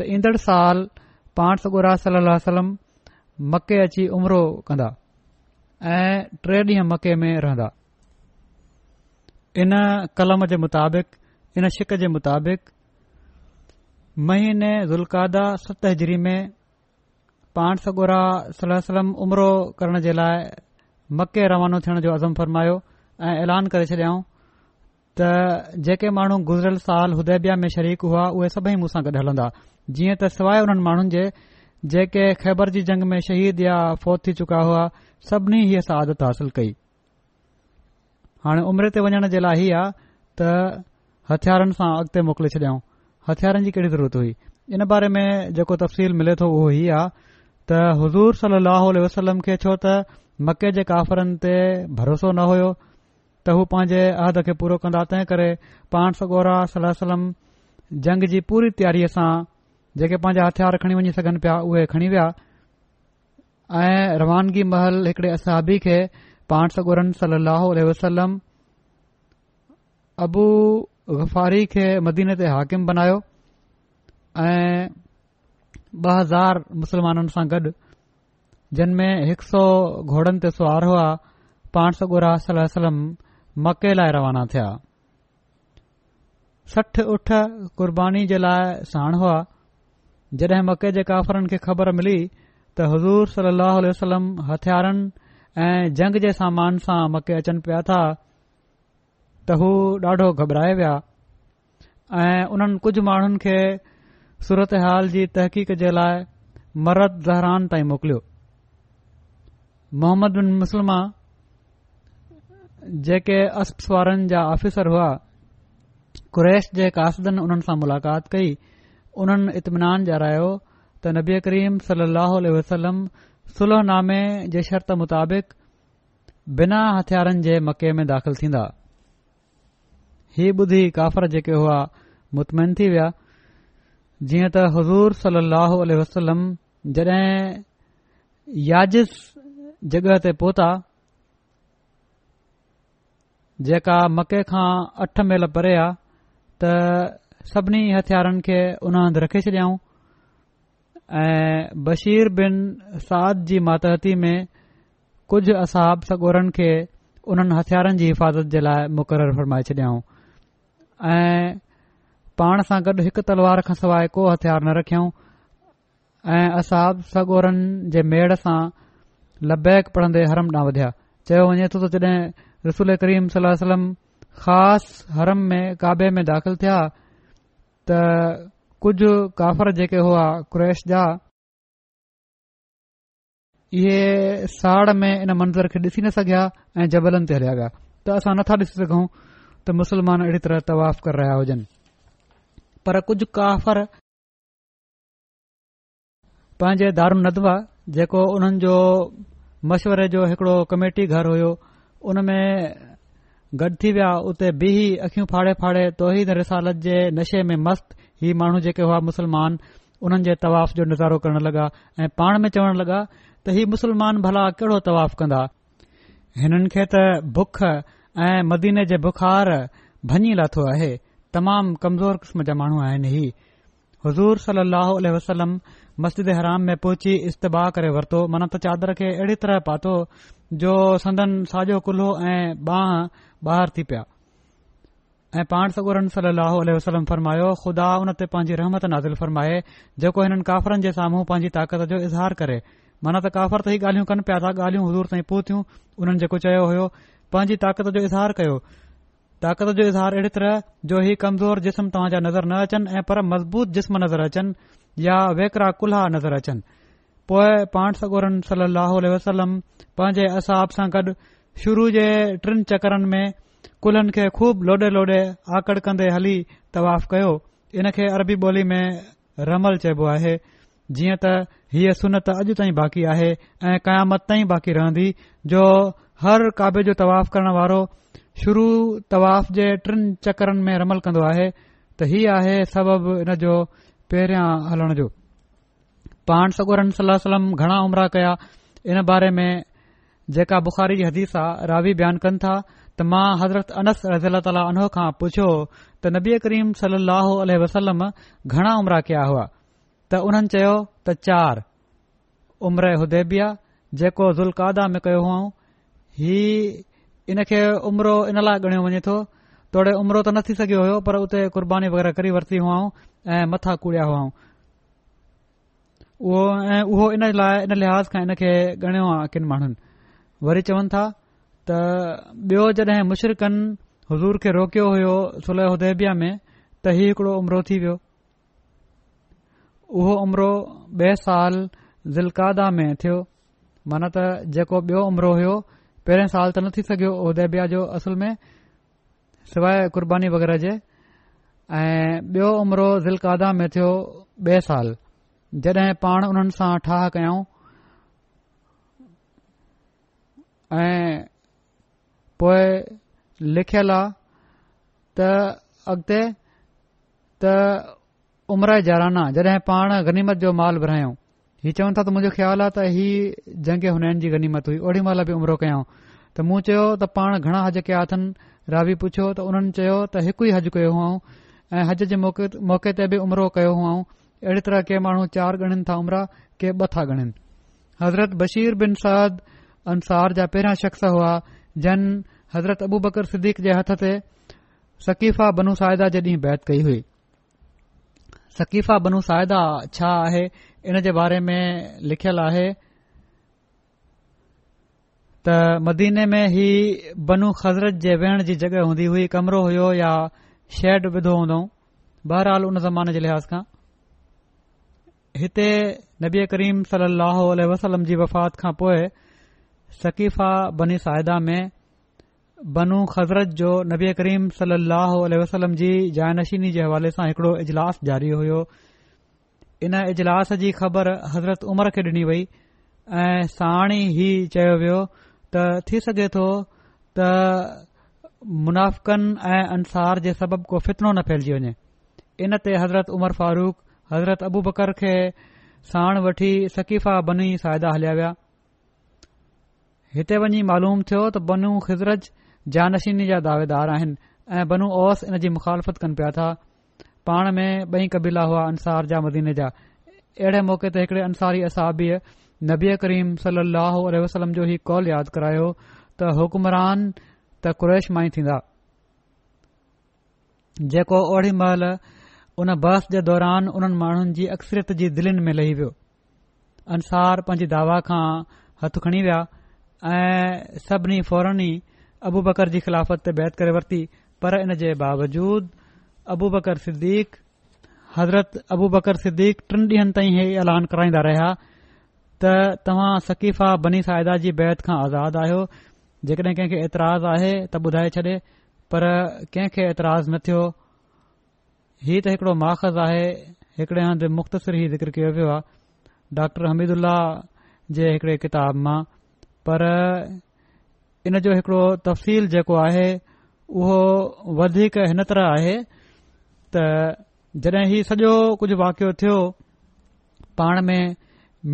त ईंदड़ साल सगोरा पाणसगुरा वसलम मके अची उमिरो कंदा ऐं टे ॾींहं मके में रहंदा इन कलम जे मुताबिक़ इन शिक जे मुताबिक़ महीने ज़ुल्कादा सत हजरी में पाण सगोरा सल सलम उमरो करण जे लाइ मके रवानो थियण जो अज़म फरमायो ऐं ऐलान करे छडि॒याऊं त जेके माण्हू गुज़िरियल साल हुदैबिया में शरीक हुआ उहे सभई मूसां गॾु हलंदा जीअं त सवाइ उन्हनि माण्हुनि जे जेके ख़ैबर जी जंग में शहीद या फौत थी चुका हुआ सभिनी ई असां आदत हासिल कई हाणे उमिरि ते वञण जे लाइ हीउ आहे त हथियारनि सां अॻिते मोकिले छॾियऊं हथियारनि जी कहिड़ी ज़रूरत हुई इन बारे में जेको तफ़सील मिले थो उहो हीउ आहे त हज़ूर सली वसलम खे छो त मके जे काफ़रनि ते भरोसो न हुयो त हू पंहिंजे अहद खे पूरो कंदा तंहिं करे पाण सगोरा सल जंग जी पूरी तयारी सां जेके पंहिंजा हथियार खणी वञी सघनि पिया उहे खणी विया ऐं रवानगी महल हिकड़े असहबी खे पाण सगुर सलह वसलम अबू ग़फारी खे मदीने ते हाकिम बनायो ऐं ॿ हज़ार मुसलमाननि सां गॾु जिन में हिकु सौ घोड़नि ते सुवार हुआ पाण सगुरा सलम मके लाइ रवाना थिया सठ उठ कुर्बानी जे लाइ साण हुआ जॾहिं मके जे काफ़रनि खे ख़बर मिली त हज़ूर सली अलसलम हथियारनि ऐं जंग जे सामान सां मके अचनि पिया था त हू ॾाढो घबराया विया ऐं उन्हनि कुझु माण्हुनि खे सूरत हाल जी तहक़ीक़ जे लाइ मरत ज़हरान ताईं मोकिलियो मोहम्मद बिन मुस्लमा जेके असपस वारनि जा आफिसर हुआ कुरैश जे कासदन उन्हनि सां मुलाक़ात कई उन इतमिनान जारायो त नबी करीम सल वसलम सुलहनामे जे शर्त मुताबिक बिना हथियारनि जे मके में दाख़िल थींदा ही ॿुधी काफ़र जेके हुआ मुतमिन थी विया जीअं त हज़ूर सल वसलम याजिस जगह ते पहुता जेका मके खां अठ मेल परे आहे त सभिनी हथियारनि खे उन हंधि रखे छडि॒यऊं ऐं बशीर बिन साद जी मातहती में कुझु असाब सगोरनि खे उन हथियारनि जी हिफ़ाज़त जे लाइ मुक़ररु फरमाए छडि॒यऊं ऐं पाण सां गॾु हिकु तलवार खां सवाइ को हथियार न रखियऊं ऐं असाब सगोरनि जे मेड़ सां लबैक पढ़ंदे हरम न वधिया चयो वञे तो त जड॒ रसूल करीम सलम ख़ासि हरम में काबे में दाख़िल थिया त कुझ काफ़र जेके हुआ क्रैश जा इहे साड़ में इन मंज़र खे ॾिसी न सघिया ऐं जबलनि ते हलिया विया त असां नथा ॾिसी सघूं त मुस्लमान अहिड़ी तरह तवाफ कर रहिया हुजनि पर कुझु काफ़र पंहिंजे दारूनदा जेको उन्हनि जो मशवरे जो हिकड़ो कमेटी घर हुयो उन में गॾ थी विया उते बीह अखियूं फाड़े फाड़े तोही रिसालत जे नशे में मस्त ही माण्हू जेके हुआ मुसलमान उन्हनि जे तवाफ जो नज़ारो करण लॻा ऐं पाण में चवण लॻा त ही मुसलमान भला कहिड़ो तवाफ कंदा हिननि खे त भुख ऐं मदीने जे बुख़ार भञी लाथो आहे तमामु कमज़ोर क़िस्म जा माण्हू आइन ही हज़ूर सल्ह वसलम मस्जिद हराम में पहुची इस्तबाह करे वरितो माना त चादर खे अहिड़ी तरह पातो जो संदन साजो कुल्हो ऐं बांह बहार थी पिया ऐं पाण सगोरन सली वसलम फ़रमायो खुदा उन ते पंहिंजी रहमत नाज़िल फ़रमाए जेको हिननि काफ़रनि जे साम्हूं पंहिंजी ताक़त जो इज़हार करे माना त काफ़रत ही ॻाल्हियूं कनि पिया त ॻाल्हियूं हज़ूर ताईं पूर थियूं उन्हनि जेको चयो होयो पांजी ताक़त जो इज़हार कयो ताक़त जो इज़हार अहिड़े तरह जो ही कमज़ोर जिस्म तव्हांजा नज़र न अचनि ऐं पर मज़बूत जिस्म नज़र अचनि या वेकरा कुल्हा नज़र अचनि पोए पांसोरन सली ओलह वसलम पंहिंजे असाब सां गॾु शुरू जे टिन चक्रनि में کلن खे खूब लोडे लोडे आकड़ कंदे हली तव कयो इन खे अरबी ॿोली में रमल चइबो आहे जीअं त हीअ सुनत अॼु ताईं बाक़ी आहे ऐं क़यामत ताईं बाक़ी रहंदी जो हर काब्य जो तवफ़ करण वारो शुरू तवाफ़ जे टिन चक्रनि में रमलु कंदो आहे त हीउ आहे सबब इन जो पहिरियां हलण जो पाण सगुर सलाह वसलम घणा उमिराह कया इन बारे में जेका बुखारी जी بخاری रावी راوی कनि था त मां हज़रत अनस र ज़ल तालहो खां पुछियो त नबी करीम सली अल वसलम घणा उमिराह कया हुआ त उन्हनि चयो त चार उमरह उदेबिया जेको ज़ुल्कादा में कयो हुअऊं ही इन खे उमिरो इन लाइ ॻणियो वञे तो तोड़े उमिरो त न थी सघियो हो पर उते क़ुर्बानीबानीबानीबानी वग़ैरह करी वरती हुआ ऐं मथां कूड़िया हुआऊं उहो ऐं उहो इन लाइ इन लिहाज़ खां इनखे गणियो आहे किन माण्हुनि वरी चवनि था त ॿियो जॾहिं मुशिरिकन हज़ूर खे रोकियो होलह उदेबिया में त ही हिकड़ो उमिरो थी वियो उहो उमिरो ॿ साल ज़िल्कादा में थियो माना त जेको बियो उमिरो हुयो पहिरें साल त न थी सघियो उदेबिया जो असुल में सवाइ कुर्बानी वग़ैरह जे ऐं बियो उमरो ज़िल्कादा में थियो साल जॾहिं पाण उन्हनि सां ठाह कयाऊं ऐं पोए लिखियलु आहे त अॻिते त उमिरा जराना जडे पाण गनीमत जो माल विरहायूं हीउ चवनि था त मुंहिंजो ख़्याल आहे त जंग हुनैन जी गनीमत हुई ओड़ी महिल बि उमिरो कयाऊं त मूं चयो त पाण घणा हज कया अथनि रावी पुछियो त हुननि चयो त हिकु ई हज कयो हुओ ऐं हज जे मौक़े ते बि उमिरो कयो हुआऊं अहिड़ी तरह कंहिं माण्हू चार गणिनि था उमिरा के ॿ था गणिन हज़रत बशीर बिन साद अंसार जा पहिरां शख़्स हुआ जन हज़रत अबू बकर सिदीक़ जे हथ ते सकीफ़ा बनु साइदा जे ॾींहुं बैत कई हुई सकीफ़ा बनु साहिदा छा आहे इन जे बारे में लिखियलु आहे त मदीने में ही बनू ख़ज़रत जे वेहण जी जगहि हूंदी हुई कमिरो हुयो या शेड विधो हूंदो बहरहाल हुन ज़माने जे लिहाज़ खां हिते नबी करीम सली अल वसलम जी वफ़ात खां पोइ सकीफ़ा बनी साहिदा में बनू ख़ज़रत जो नबी करीम सलो वसलम जी जायनशीनी जे हवाले सां हिकड़ो इजलास जारी हुयो इन इजलास जी ख़बर हज़रत उमर खे डि॒नी वई ऐं साणी ही चयो वियो त थी सघे तो त मुनाफ़न ऐं अंसार जे सबब को फितनो न फैलिजी वञे इन ते हज़रत उमर फारूक हज़रत अबू बकर खे साण वठी सकीफ़ा बन साहिदा हलिया विया हिते वञी मालूम थियो त बनू ख़िज़रत जा नशीनी जा दावेदार आहिनि ऐं बनू ओस इन जी मुख़ालफ़त कनि पिया था पाण में बई कबीला हुआ अंसार जा मदीने जा अहिड़े मौके ते हिकड़े अंसारी असाबी नबी करीम सलाह वसलम जो ही कौल यादि करायो त हुकमरान त कुरैशमाई थींदा जेको ओड़ी महिल उन बहस जे दौरान उन्हनि माण्हुनि जी अक्सरियत जी दिलनि में लही वियो अंसार पंहिंजी दावा खां हथ खणी विया ऐं सभिनी फौरनी अबू बकर जी ख़िलाफ़त ते बैत करे वरिती पर इन जे बावजूद अबू बकर सिद्दीक हज़रत अबू बकर सिद्दीक टिन डीं॒न ताईं हे ऐलान कराईंदा रहिया त तव्हां सकीफ़ा बनी साहिदा जी बैत खां आज़ादु आहियो जेकॾहिं कंहिंखे एतिराज़ आए त ॿुधाए छॾे पर कंहिंखे एतिराज़ न थियो ही त हिकड़ो माख़ज़ आहे हिकड़े हंधि मुख़्तसिर ई ज़िकर कयो वियो आहे डॉ हमीदुल्लाह जे हिकड़े किताब मां पर इन जो हिकड़ो तफ़सील जेको आहे उहो طرح हिन तरह आहे त जॾहिं हीउ सॼो कुझु वाकियो थियो पाण में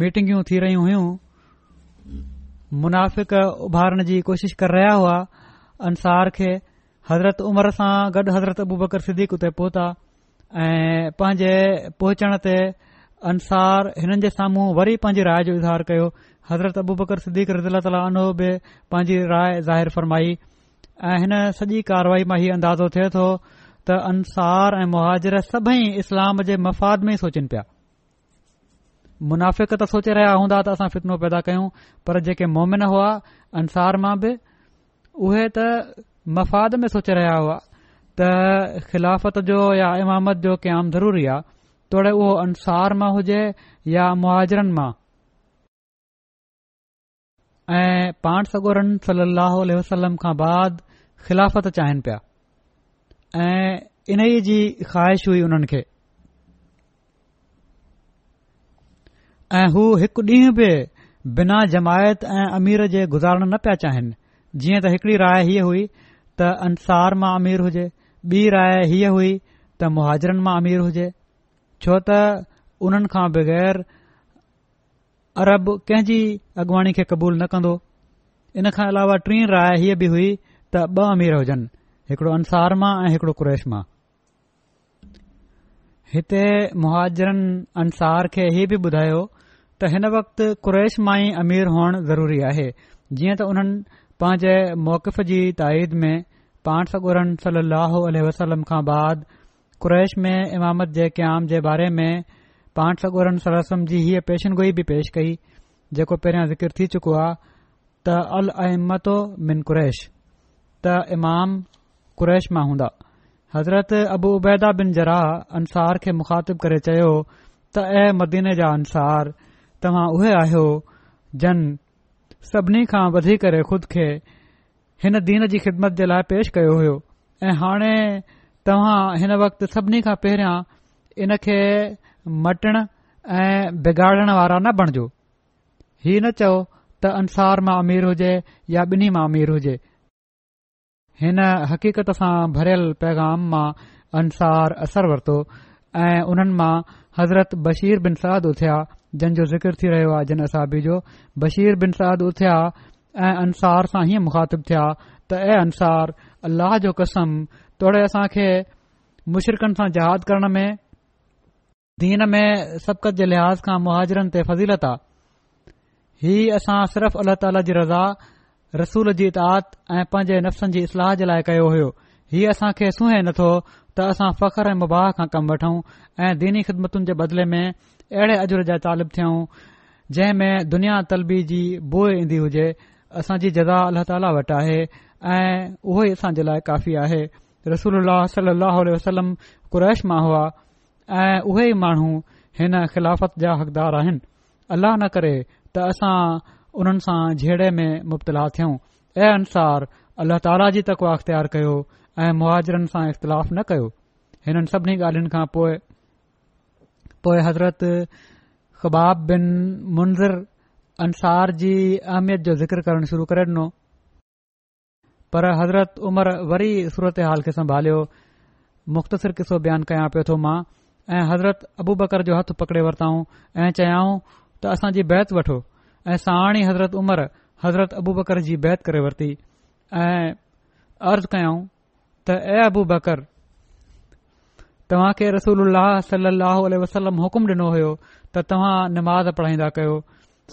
मीटिंगियूं थी रहियूं हुयूं मुनाफ़िकभारण जी कोशिशि करे रहिया हुआ अंसार खे हज़रत उमर सां गॾु हज़रत अबूबकर सिदीक उते ऐं पंहिंजे पहुचण ते अंसार हिननि जे साम्हूं वरी पंहिंजी राय जो इज़हार कयो हज़रत अबू बकर सिदीक रज़ील तालो बि पंहिंजी राय ज़ाहिर फरमाई ऐं हिन सॼी कारवाहाई मां इहो अंदाज़ो थिए थो त अंसार ऐं मुहाजर सभई इस्लाम जे मफ़ाद में सोचिनि पिया मुनाफ़िक त सोचे रहिया हूंदा त असां फितनो पैदा कयूं पर जेके मोमिन हुआ अंसार मां बि उहे त मफ़ाद में सोचे रहिया हुआ त ख़िलाफ़त जो या इमामत जो क्या ज़रूरी आहे तोड़े उहो अंसार मां हुजे या मुआजरनि मां ऐं पाण सगोरनि सलो वसलम खां बाद ख़िलाफ़त चाहिनि पिया ऐं इन्हीअ जी ख़्वाहिश हुई उन्हनि खे ऐं हू हिकु ॾींहुं बि बिना जमायत ऐं अमीर जे गुज़ारण न पिया चाहिनि जीअं त हिकड़ी राय हीअ हुई त अंसार मां अमीर हुजे ॿी राय हीअ हुई त मुहाजरनि मां अमीर हुजे छो त उन्हनि खां बगैर अरब कंहिं जी अॻवाणी खे क़बूल न कंदो इन खां अलावा टी राय हीअ बि हुई त ॿ अमीर हुजनि हिकड़ो अंसार मां ऐं हिकड़ो क़्रैश मां हिते मुहाजरनि अंसार खे इधायो त हिन वक़्तु कुरैश मां ई अमीर हुअण ज़रूरी आहे जीअं त हुननि पंहिंजे मौक़फ़ जी ताईद में पांठोरन सली अलसलम खां बाद क़ुरैश में इमामत जे क़याम जे बारे में पाण सगोरन सलम जी हीअ पेशनगोई बि पेश कई जेको पहिरियों ज़िकर थी चुको आहे त अल अहमतो मिन कुरैश त इमाम कुरैश मां हूंदा हज़रत अबू उबैदा बिन जराह अंसार खे मुख़ातिब करे चयो त ऐ मदीने जा अंसार तव्हां उहे आहियो जन सभिनी खां वधीक खुद खे हिन दीन जी ख़िदमत जे लाइ पेश कयो हो ऐं हाणे तव्हां हिन वक़्ती खां पेरियां इन खे मटण ऐं बिगाड़ण वारा न बणजो ही न चओ त अंसार मां अमीर हुजे या बिनी मां अमीर हुजे हिन हक़ीक़त सां भरियल पैगाम मां अंसार असर वरतो ऐं उन्हनि मां हज़रत बशीर बिन साद उथिया जंहिंजो ज़िक्र थी रहियो आहे जिन असाबी जो बशीर बिन साद उथिया ऐं अंसार सां हीअ मुखातिब थिया त ऐं अंसार अल्लाह जो कसम तोड़े असां खे मुशरकनि सां जहाद करण में दीन में सबक़त जे लिहाज़ खां मुहाजिरनि ते फज़ीलता हीउ असां सिर्फ़ अलाह ताला जी रज़ा रसूल जी इताद ऐं पंहिंजे नफ़्सनि जी इस्लाह जे लाइ कयो होयो ही असांखे सुहे नथो त असां फ़ख्र ऐं मुबाह खां कमु वठूं ऐं दीनी ख़िदमतुनि जे बदिले में अहिड़े अजर जा तालिब थियऊं जंहिं में दुनिया तलबी जी बुह ईंदी हुजे असांजी जदा अलाह ताला वटि आहे ऐं उहो ई असां जे लाइ काफ़ी आहे रसूल सलाहु कुरैश मां हुआ ऐं उहे ई माण्हू हिन ख़िलाफ़त जा हक़दार आहिनि अल्लाह न करे त असां उन्हनि सां जेड़े में मुब्तला थियूं ऐं अंसार अल्लाह ताला जी तकवा अख़्तियार कयो ऐं मुआजरनि सां इख़्तिलाफ़ न कयो हिननि सभिनी ॻाल्हियुनि खां पोइ हज़रत ख़बाब बिन मुंज़र अंसार जी अहमियत जो ज़िक्र करणु शुरू करे ॾिनो पर हज़रत उमर वरी सूरत हाल खे संभालियो मुख़्तसिर किसो बयानु कयां पियो थो मां ऐं हज़रत अबू बकर जो हथ पकड़े वरताऊं ऐं चयाऊं त असांजी बैत वठो ऐं साणी हज़रत उमर हज़रत अबू बकर जी बैत करे वरिती ऐं अर्ज़ कयाऊं त ए अबू बकर तव्हांखे रसूल वसलम हुकुम डि॒नो हो त तव्हां निमाज़ पढ़ाईंदा कयो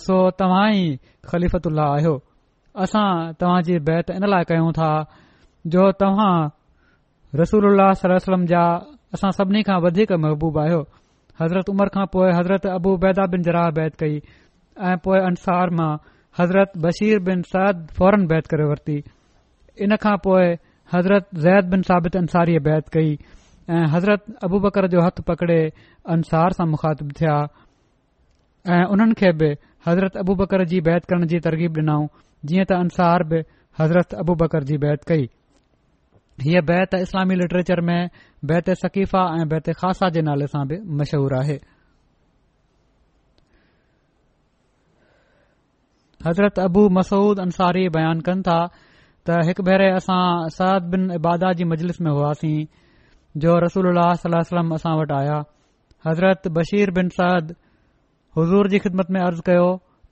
सो तव्हां ई ख़लीफ़त्लाह आहियो असां तव्हां जी बैत इन लाइ कयूं था जो तव्हां रसूल सलम जा असां सभिनी खां वधीक महबूब आहियो हज़रत उमर खां पोए हज़रत अबू बैदा बिन जराह बैत कई ऐं पोए अंसार मां हज़रत बशीर बिन सद फौरन बैत करे वरती इन खां पोइ हज़रत ज़ैद बिन साबित अंसारी बैत कई ऐं हज़रत अबू बकर जो हथ पकड़े अंसार सां मुखातिब थिया ऐं उन्हनि खे बि हज़रत अबू बकर जी बैत करण जी तरक़ीब ॾिनाऊं जीअं त अंसार बि हज़रत अबू बकर जी बैत कई हीअ बैत इस्लामी लिटरेचर में बैत सकीफ़ा ऐं बैत ख़ासा जे नाले सां बि मशहूर आहे हज़रत अबू मसूद अंसारी बयान कनि था त हिकु भेरे असां सद बिन इब्बादा जी मजलिस में हुआसीं जो रसूल असां वटि आया हज़रत बशीर बिन सद हज़ूर जी ख़िदमत में अर्ज़ु कयो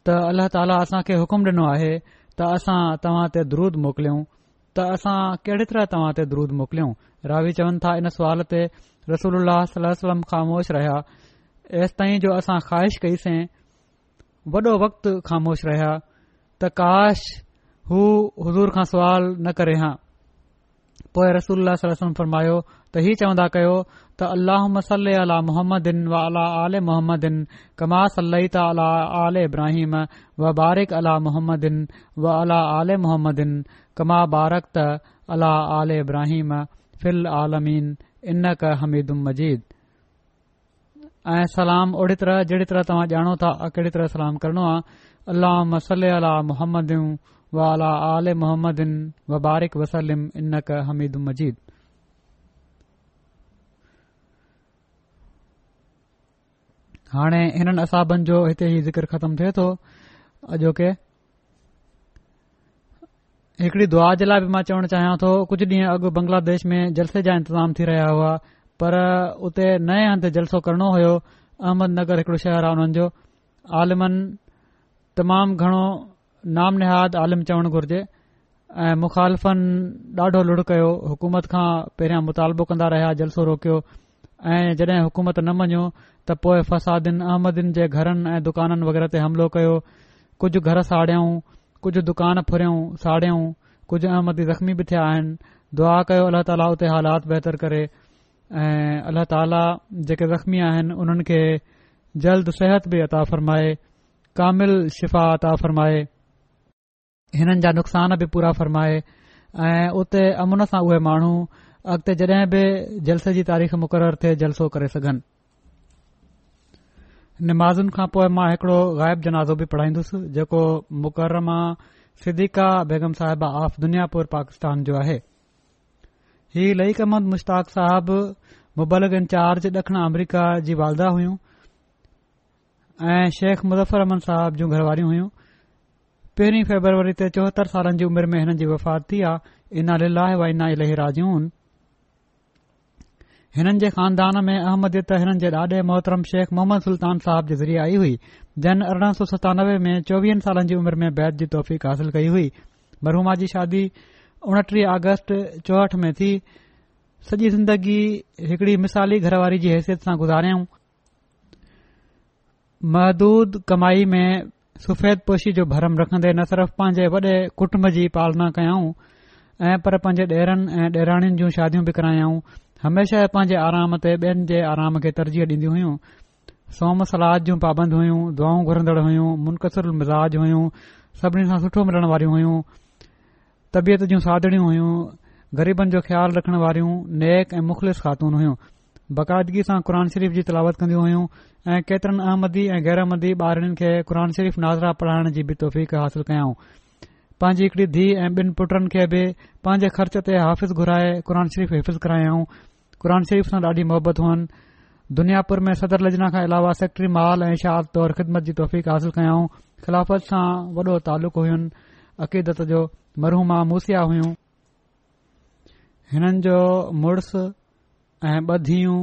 त अल्ला ताला असां खे हुकुम डिनो आहे त असां तव्हां ते दरूद मोकिलियूं त असां केडे तरह तव्हां दरूद मोकिलियूं रावी चवनि था इन सवाल ते रसूल सलम ख़ामोश रहिया एस ताईं जो असां ख़्वाइश कईसे वॾो वक़्त ख़ामोश रहिया त काश हज़ूर खां सुवाल न करे हा पोए रसूल सलम फरमायो त ही चवंदा कयो त अलोमदिन अल अल अल अल अल अल محمد अल آل अला मोहम्मदिनमा सल अलब्राहिम विक अला मोहम्मद व अलाह मोहम्मद कमारक तल्राहीमिन मज़ीदर जड़ी तरह तव्हां ॼाणो था कहिड़ी तरह सलाम करणो आ अलस अलोहम मोहम्मदिन बारिक वसलम इनक हमीदम मजीद हाणे हिननि असाबनि जो हिते ही ज़िक्र ख़तमु थिए थो अॼोके हिकड़ी दुआ जे लाइ बि मां चवण चाहियां थो कुझु ॾींहं अॻु बंग्लादेश में जलसे जा इंतज़ाम थी रहिया हुआ पर उते नए हंधु जलसो करणो होयो अहमदनगर हिकड़ो शहर आहे हुननि जो आलिमन तमामु घणो नाम निहाद आलिम चवण घुर्जे ऐं मुखालफ़नि ॾाढो लुड़ कयो हुकूमत खां पहिरियां मुतालबो कंदा रहिया जलसो रोकियो ऐं जड॒हिं हुकूमत न मञियो त पोए फसादीन अहमदन जे घरनि ऐं दुकाननि वग़ैरह ते हमिलो कयो कुझु घर साड़ियऊं कुझु दुकान फुरियऊं साड़ियूं कुझु अहमदी ज़ख़्मी बि थिया आहिनि दुआ कयो अल्ला ताला उते हालात बहितर करे ऐं अलाह ताला जेके ज़ख़्मी आहिनि उन्हनि खे जल्द सिहत बि अता फ़रमाए कामिल शिफ़ा अता फ़रमाए हिननि जा नुक़सान बि पूरा फ़रमाए ऐं उते अमुन सां उहे माण्हू अॻिते जडे॒ बि जलसे जी तारीख़ मुक़ररु थिए जलसो करे सघनि निमाज़ुनि खां पोइ मां हिकड़ो ग़ाइब जनाज़ो बि पढ़ाईंदुसि जेको मुकरमा सिद्दीका बेगम साहिबा ऑफ दुनियापुर पाकिस्तान जो आहे ही लईक अहमद मुश्ताक साहिबु मुबलक इन्चार्ज ॾखण अमरीका जी वालदा हुयूं شیخ مظفر मुज़फ्फर صاحب جو گھر घरवारियूं हुइयूं पहिरीं फेबरवरी تے चोहतरि سالن जी عمر میں ان वफ़ा وفات تھی इना ले و انا इले राजियूं हिननि जे ख़ानदान में अहमदत हिननि जे ॾाॾे मोहतरम शेख मोहम्मद सुल्तान साहिब जे ज़रिए आई हुई जन अरिड़हं सौ सतानवे में चोवीहनि सालनि जी उमिरि में बैद जी तौफ़ीक़ासिल कई हुई मरहुमा जी शादी उणटीह अगस्त चोहठ में थी सॼी ज़िंदगी हिकड़ी मिसाली घरवारी जी हैसियत सां गुज़ारियऊं महदूद कमाई में सफेद पोशी जो भरम रखंदे न सिर्फ़ पांजे वॾे कुटुंब जी पालना कयाऊं ऐं पर पंजे डेरनि ऐं डेराणियुनि जूं शादी बि करायऊं हमेशा पंहिंजे आराम ते ॿियनि जे आराम खे तरजीह ॾींदियूं हुइयूं सोम सलाद जूं पाबंद हुइयूं दुआऊं घुरंदड़ हुयूं मुनक़सर मिज़ाज हुइयूं सभिनी खां सुठो मिलण वारियूं हुइयूं तबियत जूं सादड़ियूं हुइयूं ग़रीबन जो ख़्यालु रखण वारियूं नेक ऐं मुख़लिस ख़ातून हुइयूं बाक़ायदगी सां क़ुन शरीफ़ जी तलावत कंदियूं हुइयूं ऐं केतिरनि अहमदी ऐं गै़रमदी ॿारनि खे क़ुन शरीफ़ नाज़रा पढ़ाइण जी बि तौफ़ीक़ाऊं पांजी हिकड़ी धीउ ऐं ॿिन पुटनि खे बि पंहिंजे ख़र्च ते हाफ़िज़ घुराए क़ुर शरीफ़ हिफ़िज़ करायूंऊ क़ुरन शरीफ़ सां ॾाढी मोहबत हुअनि दुनियापुर में सदर लजना खां अलावा सेक्ट्री माल ऐं शाल तौरु ख़िदमत जी तौफ़ीक़ हासिल कयऊं ख़िलाफ़त सां वॾो तालुक हुइ अक़ीदत जो मरहमा मूसिया हुइयूं हिननि जो मुड़ुस ऐं ब धीअ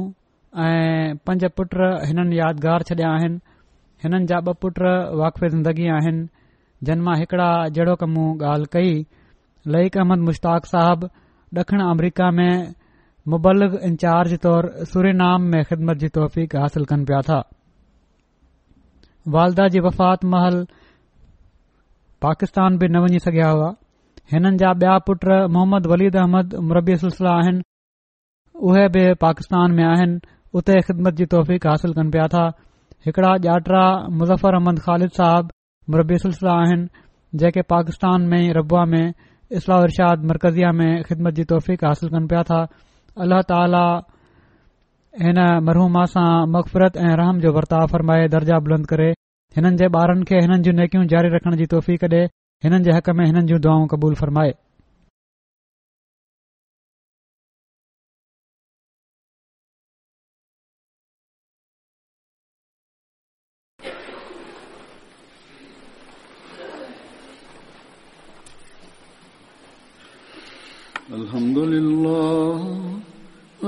ऐं पंज पुट हिननि यादगार छॾियां आहिनि हिननि जा ब पुट वाकफ ज़िंदगी आहिनि जिन मां हिकड़ा जहिड़ो कमु ॻाल्हि कई लईक अहमद मुश्ताक साहिब दखिण अमरीका में मुबल इन्चार्ज तौरु सुरीनाम में ख़िदमत जी तौफ़ीक़ हासिल कन पिया था वालदा जी वफ़ात महल पाकिस्तान बि न वञी सघिया हुआ हिननि जा बया पुट मुहमम्मद वलीद अहमद मुरबी सलसिल आहिनि उहे बि पाकिस्तान में आहिनि उते ख़िदमत जी तौफ़ीक़ हासिल कन पिया था हिकड़ा डाता मुज़र अहमद ख़ालिद साहिब मुरबी सुलसिला जेके पाकिस्तान में रबुआ में इस्लाम मरकज़िया में ख़िदमत जी तौफ़ीक़ हासिल कन पिया था अल्लाह ताल हिन मरहूमा सां मक़फ़रत ऐं रहम जो वर्ताव फरमाए दर्जा बुलंद करे हिननि जे ॿारनि खे हिननि जूं नेकियूं जारी रखण जी तोहफ़ी कढे हिननि जे हक़ में हिननि जूं दुआऊं क़बूल फ़रमाए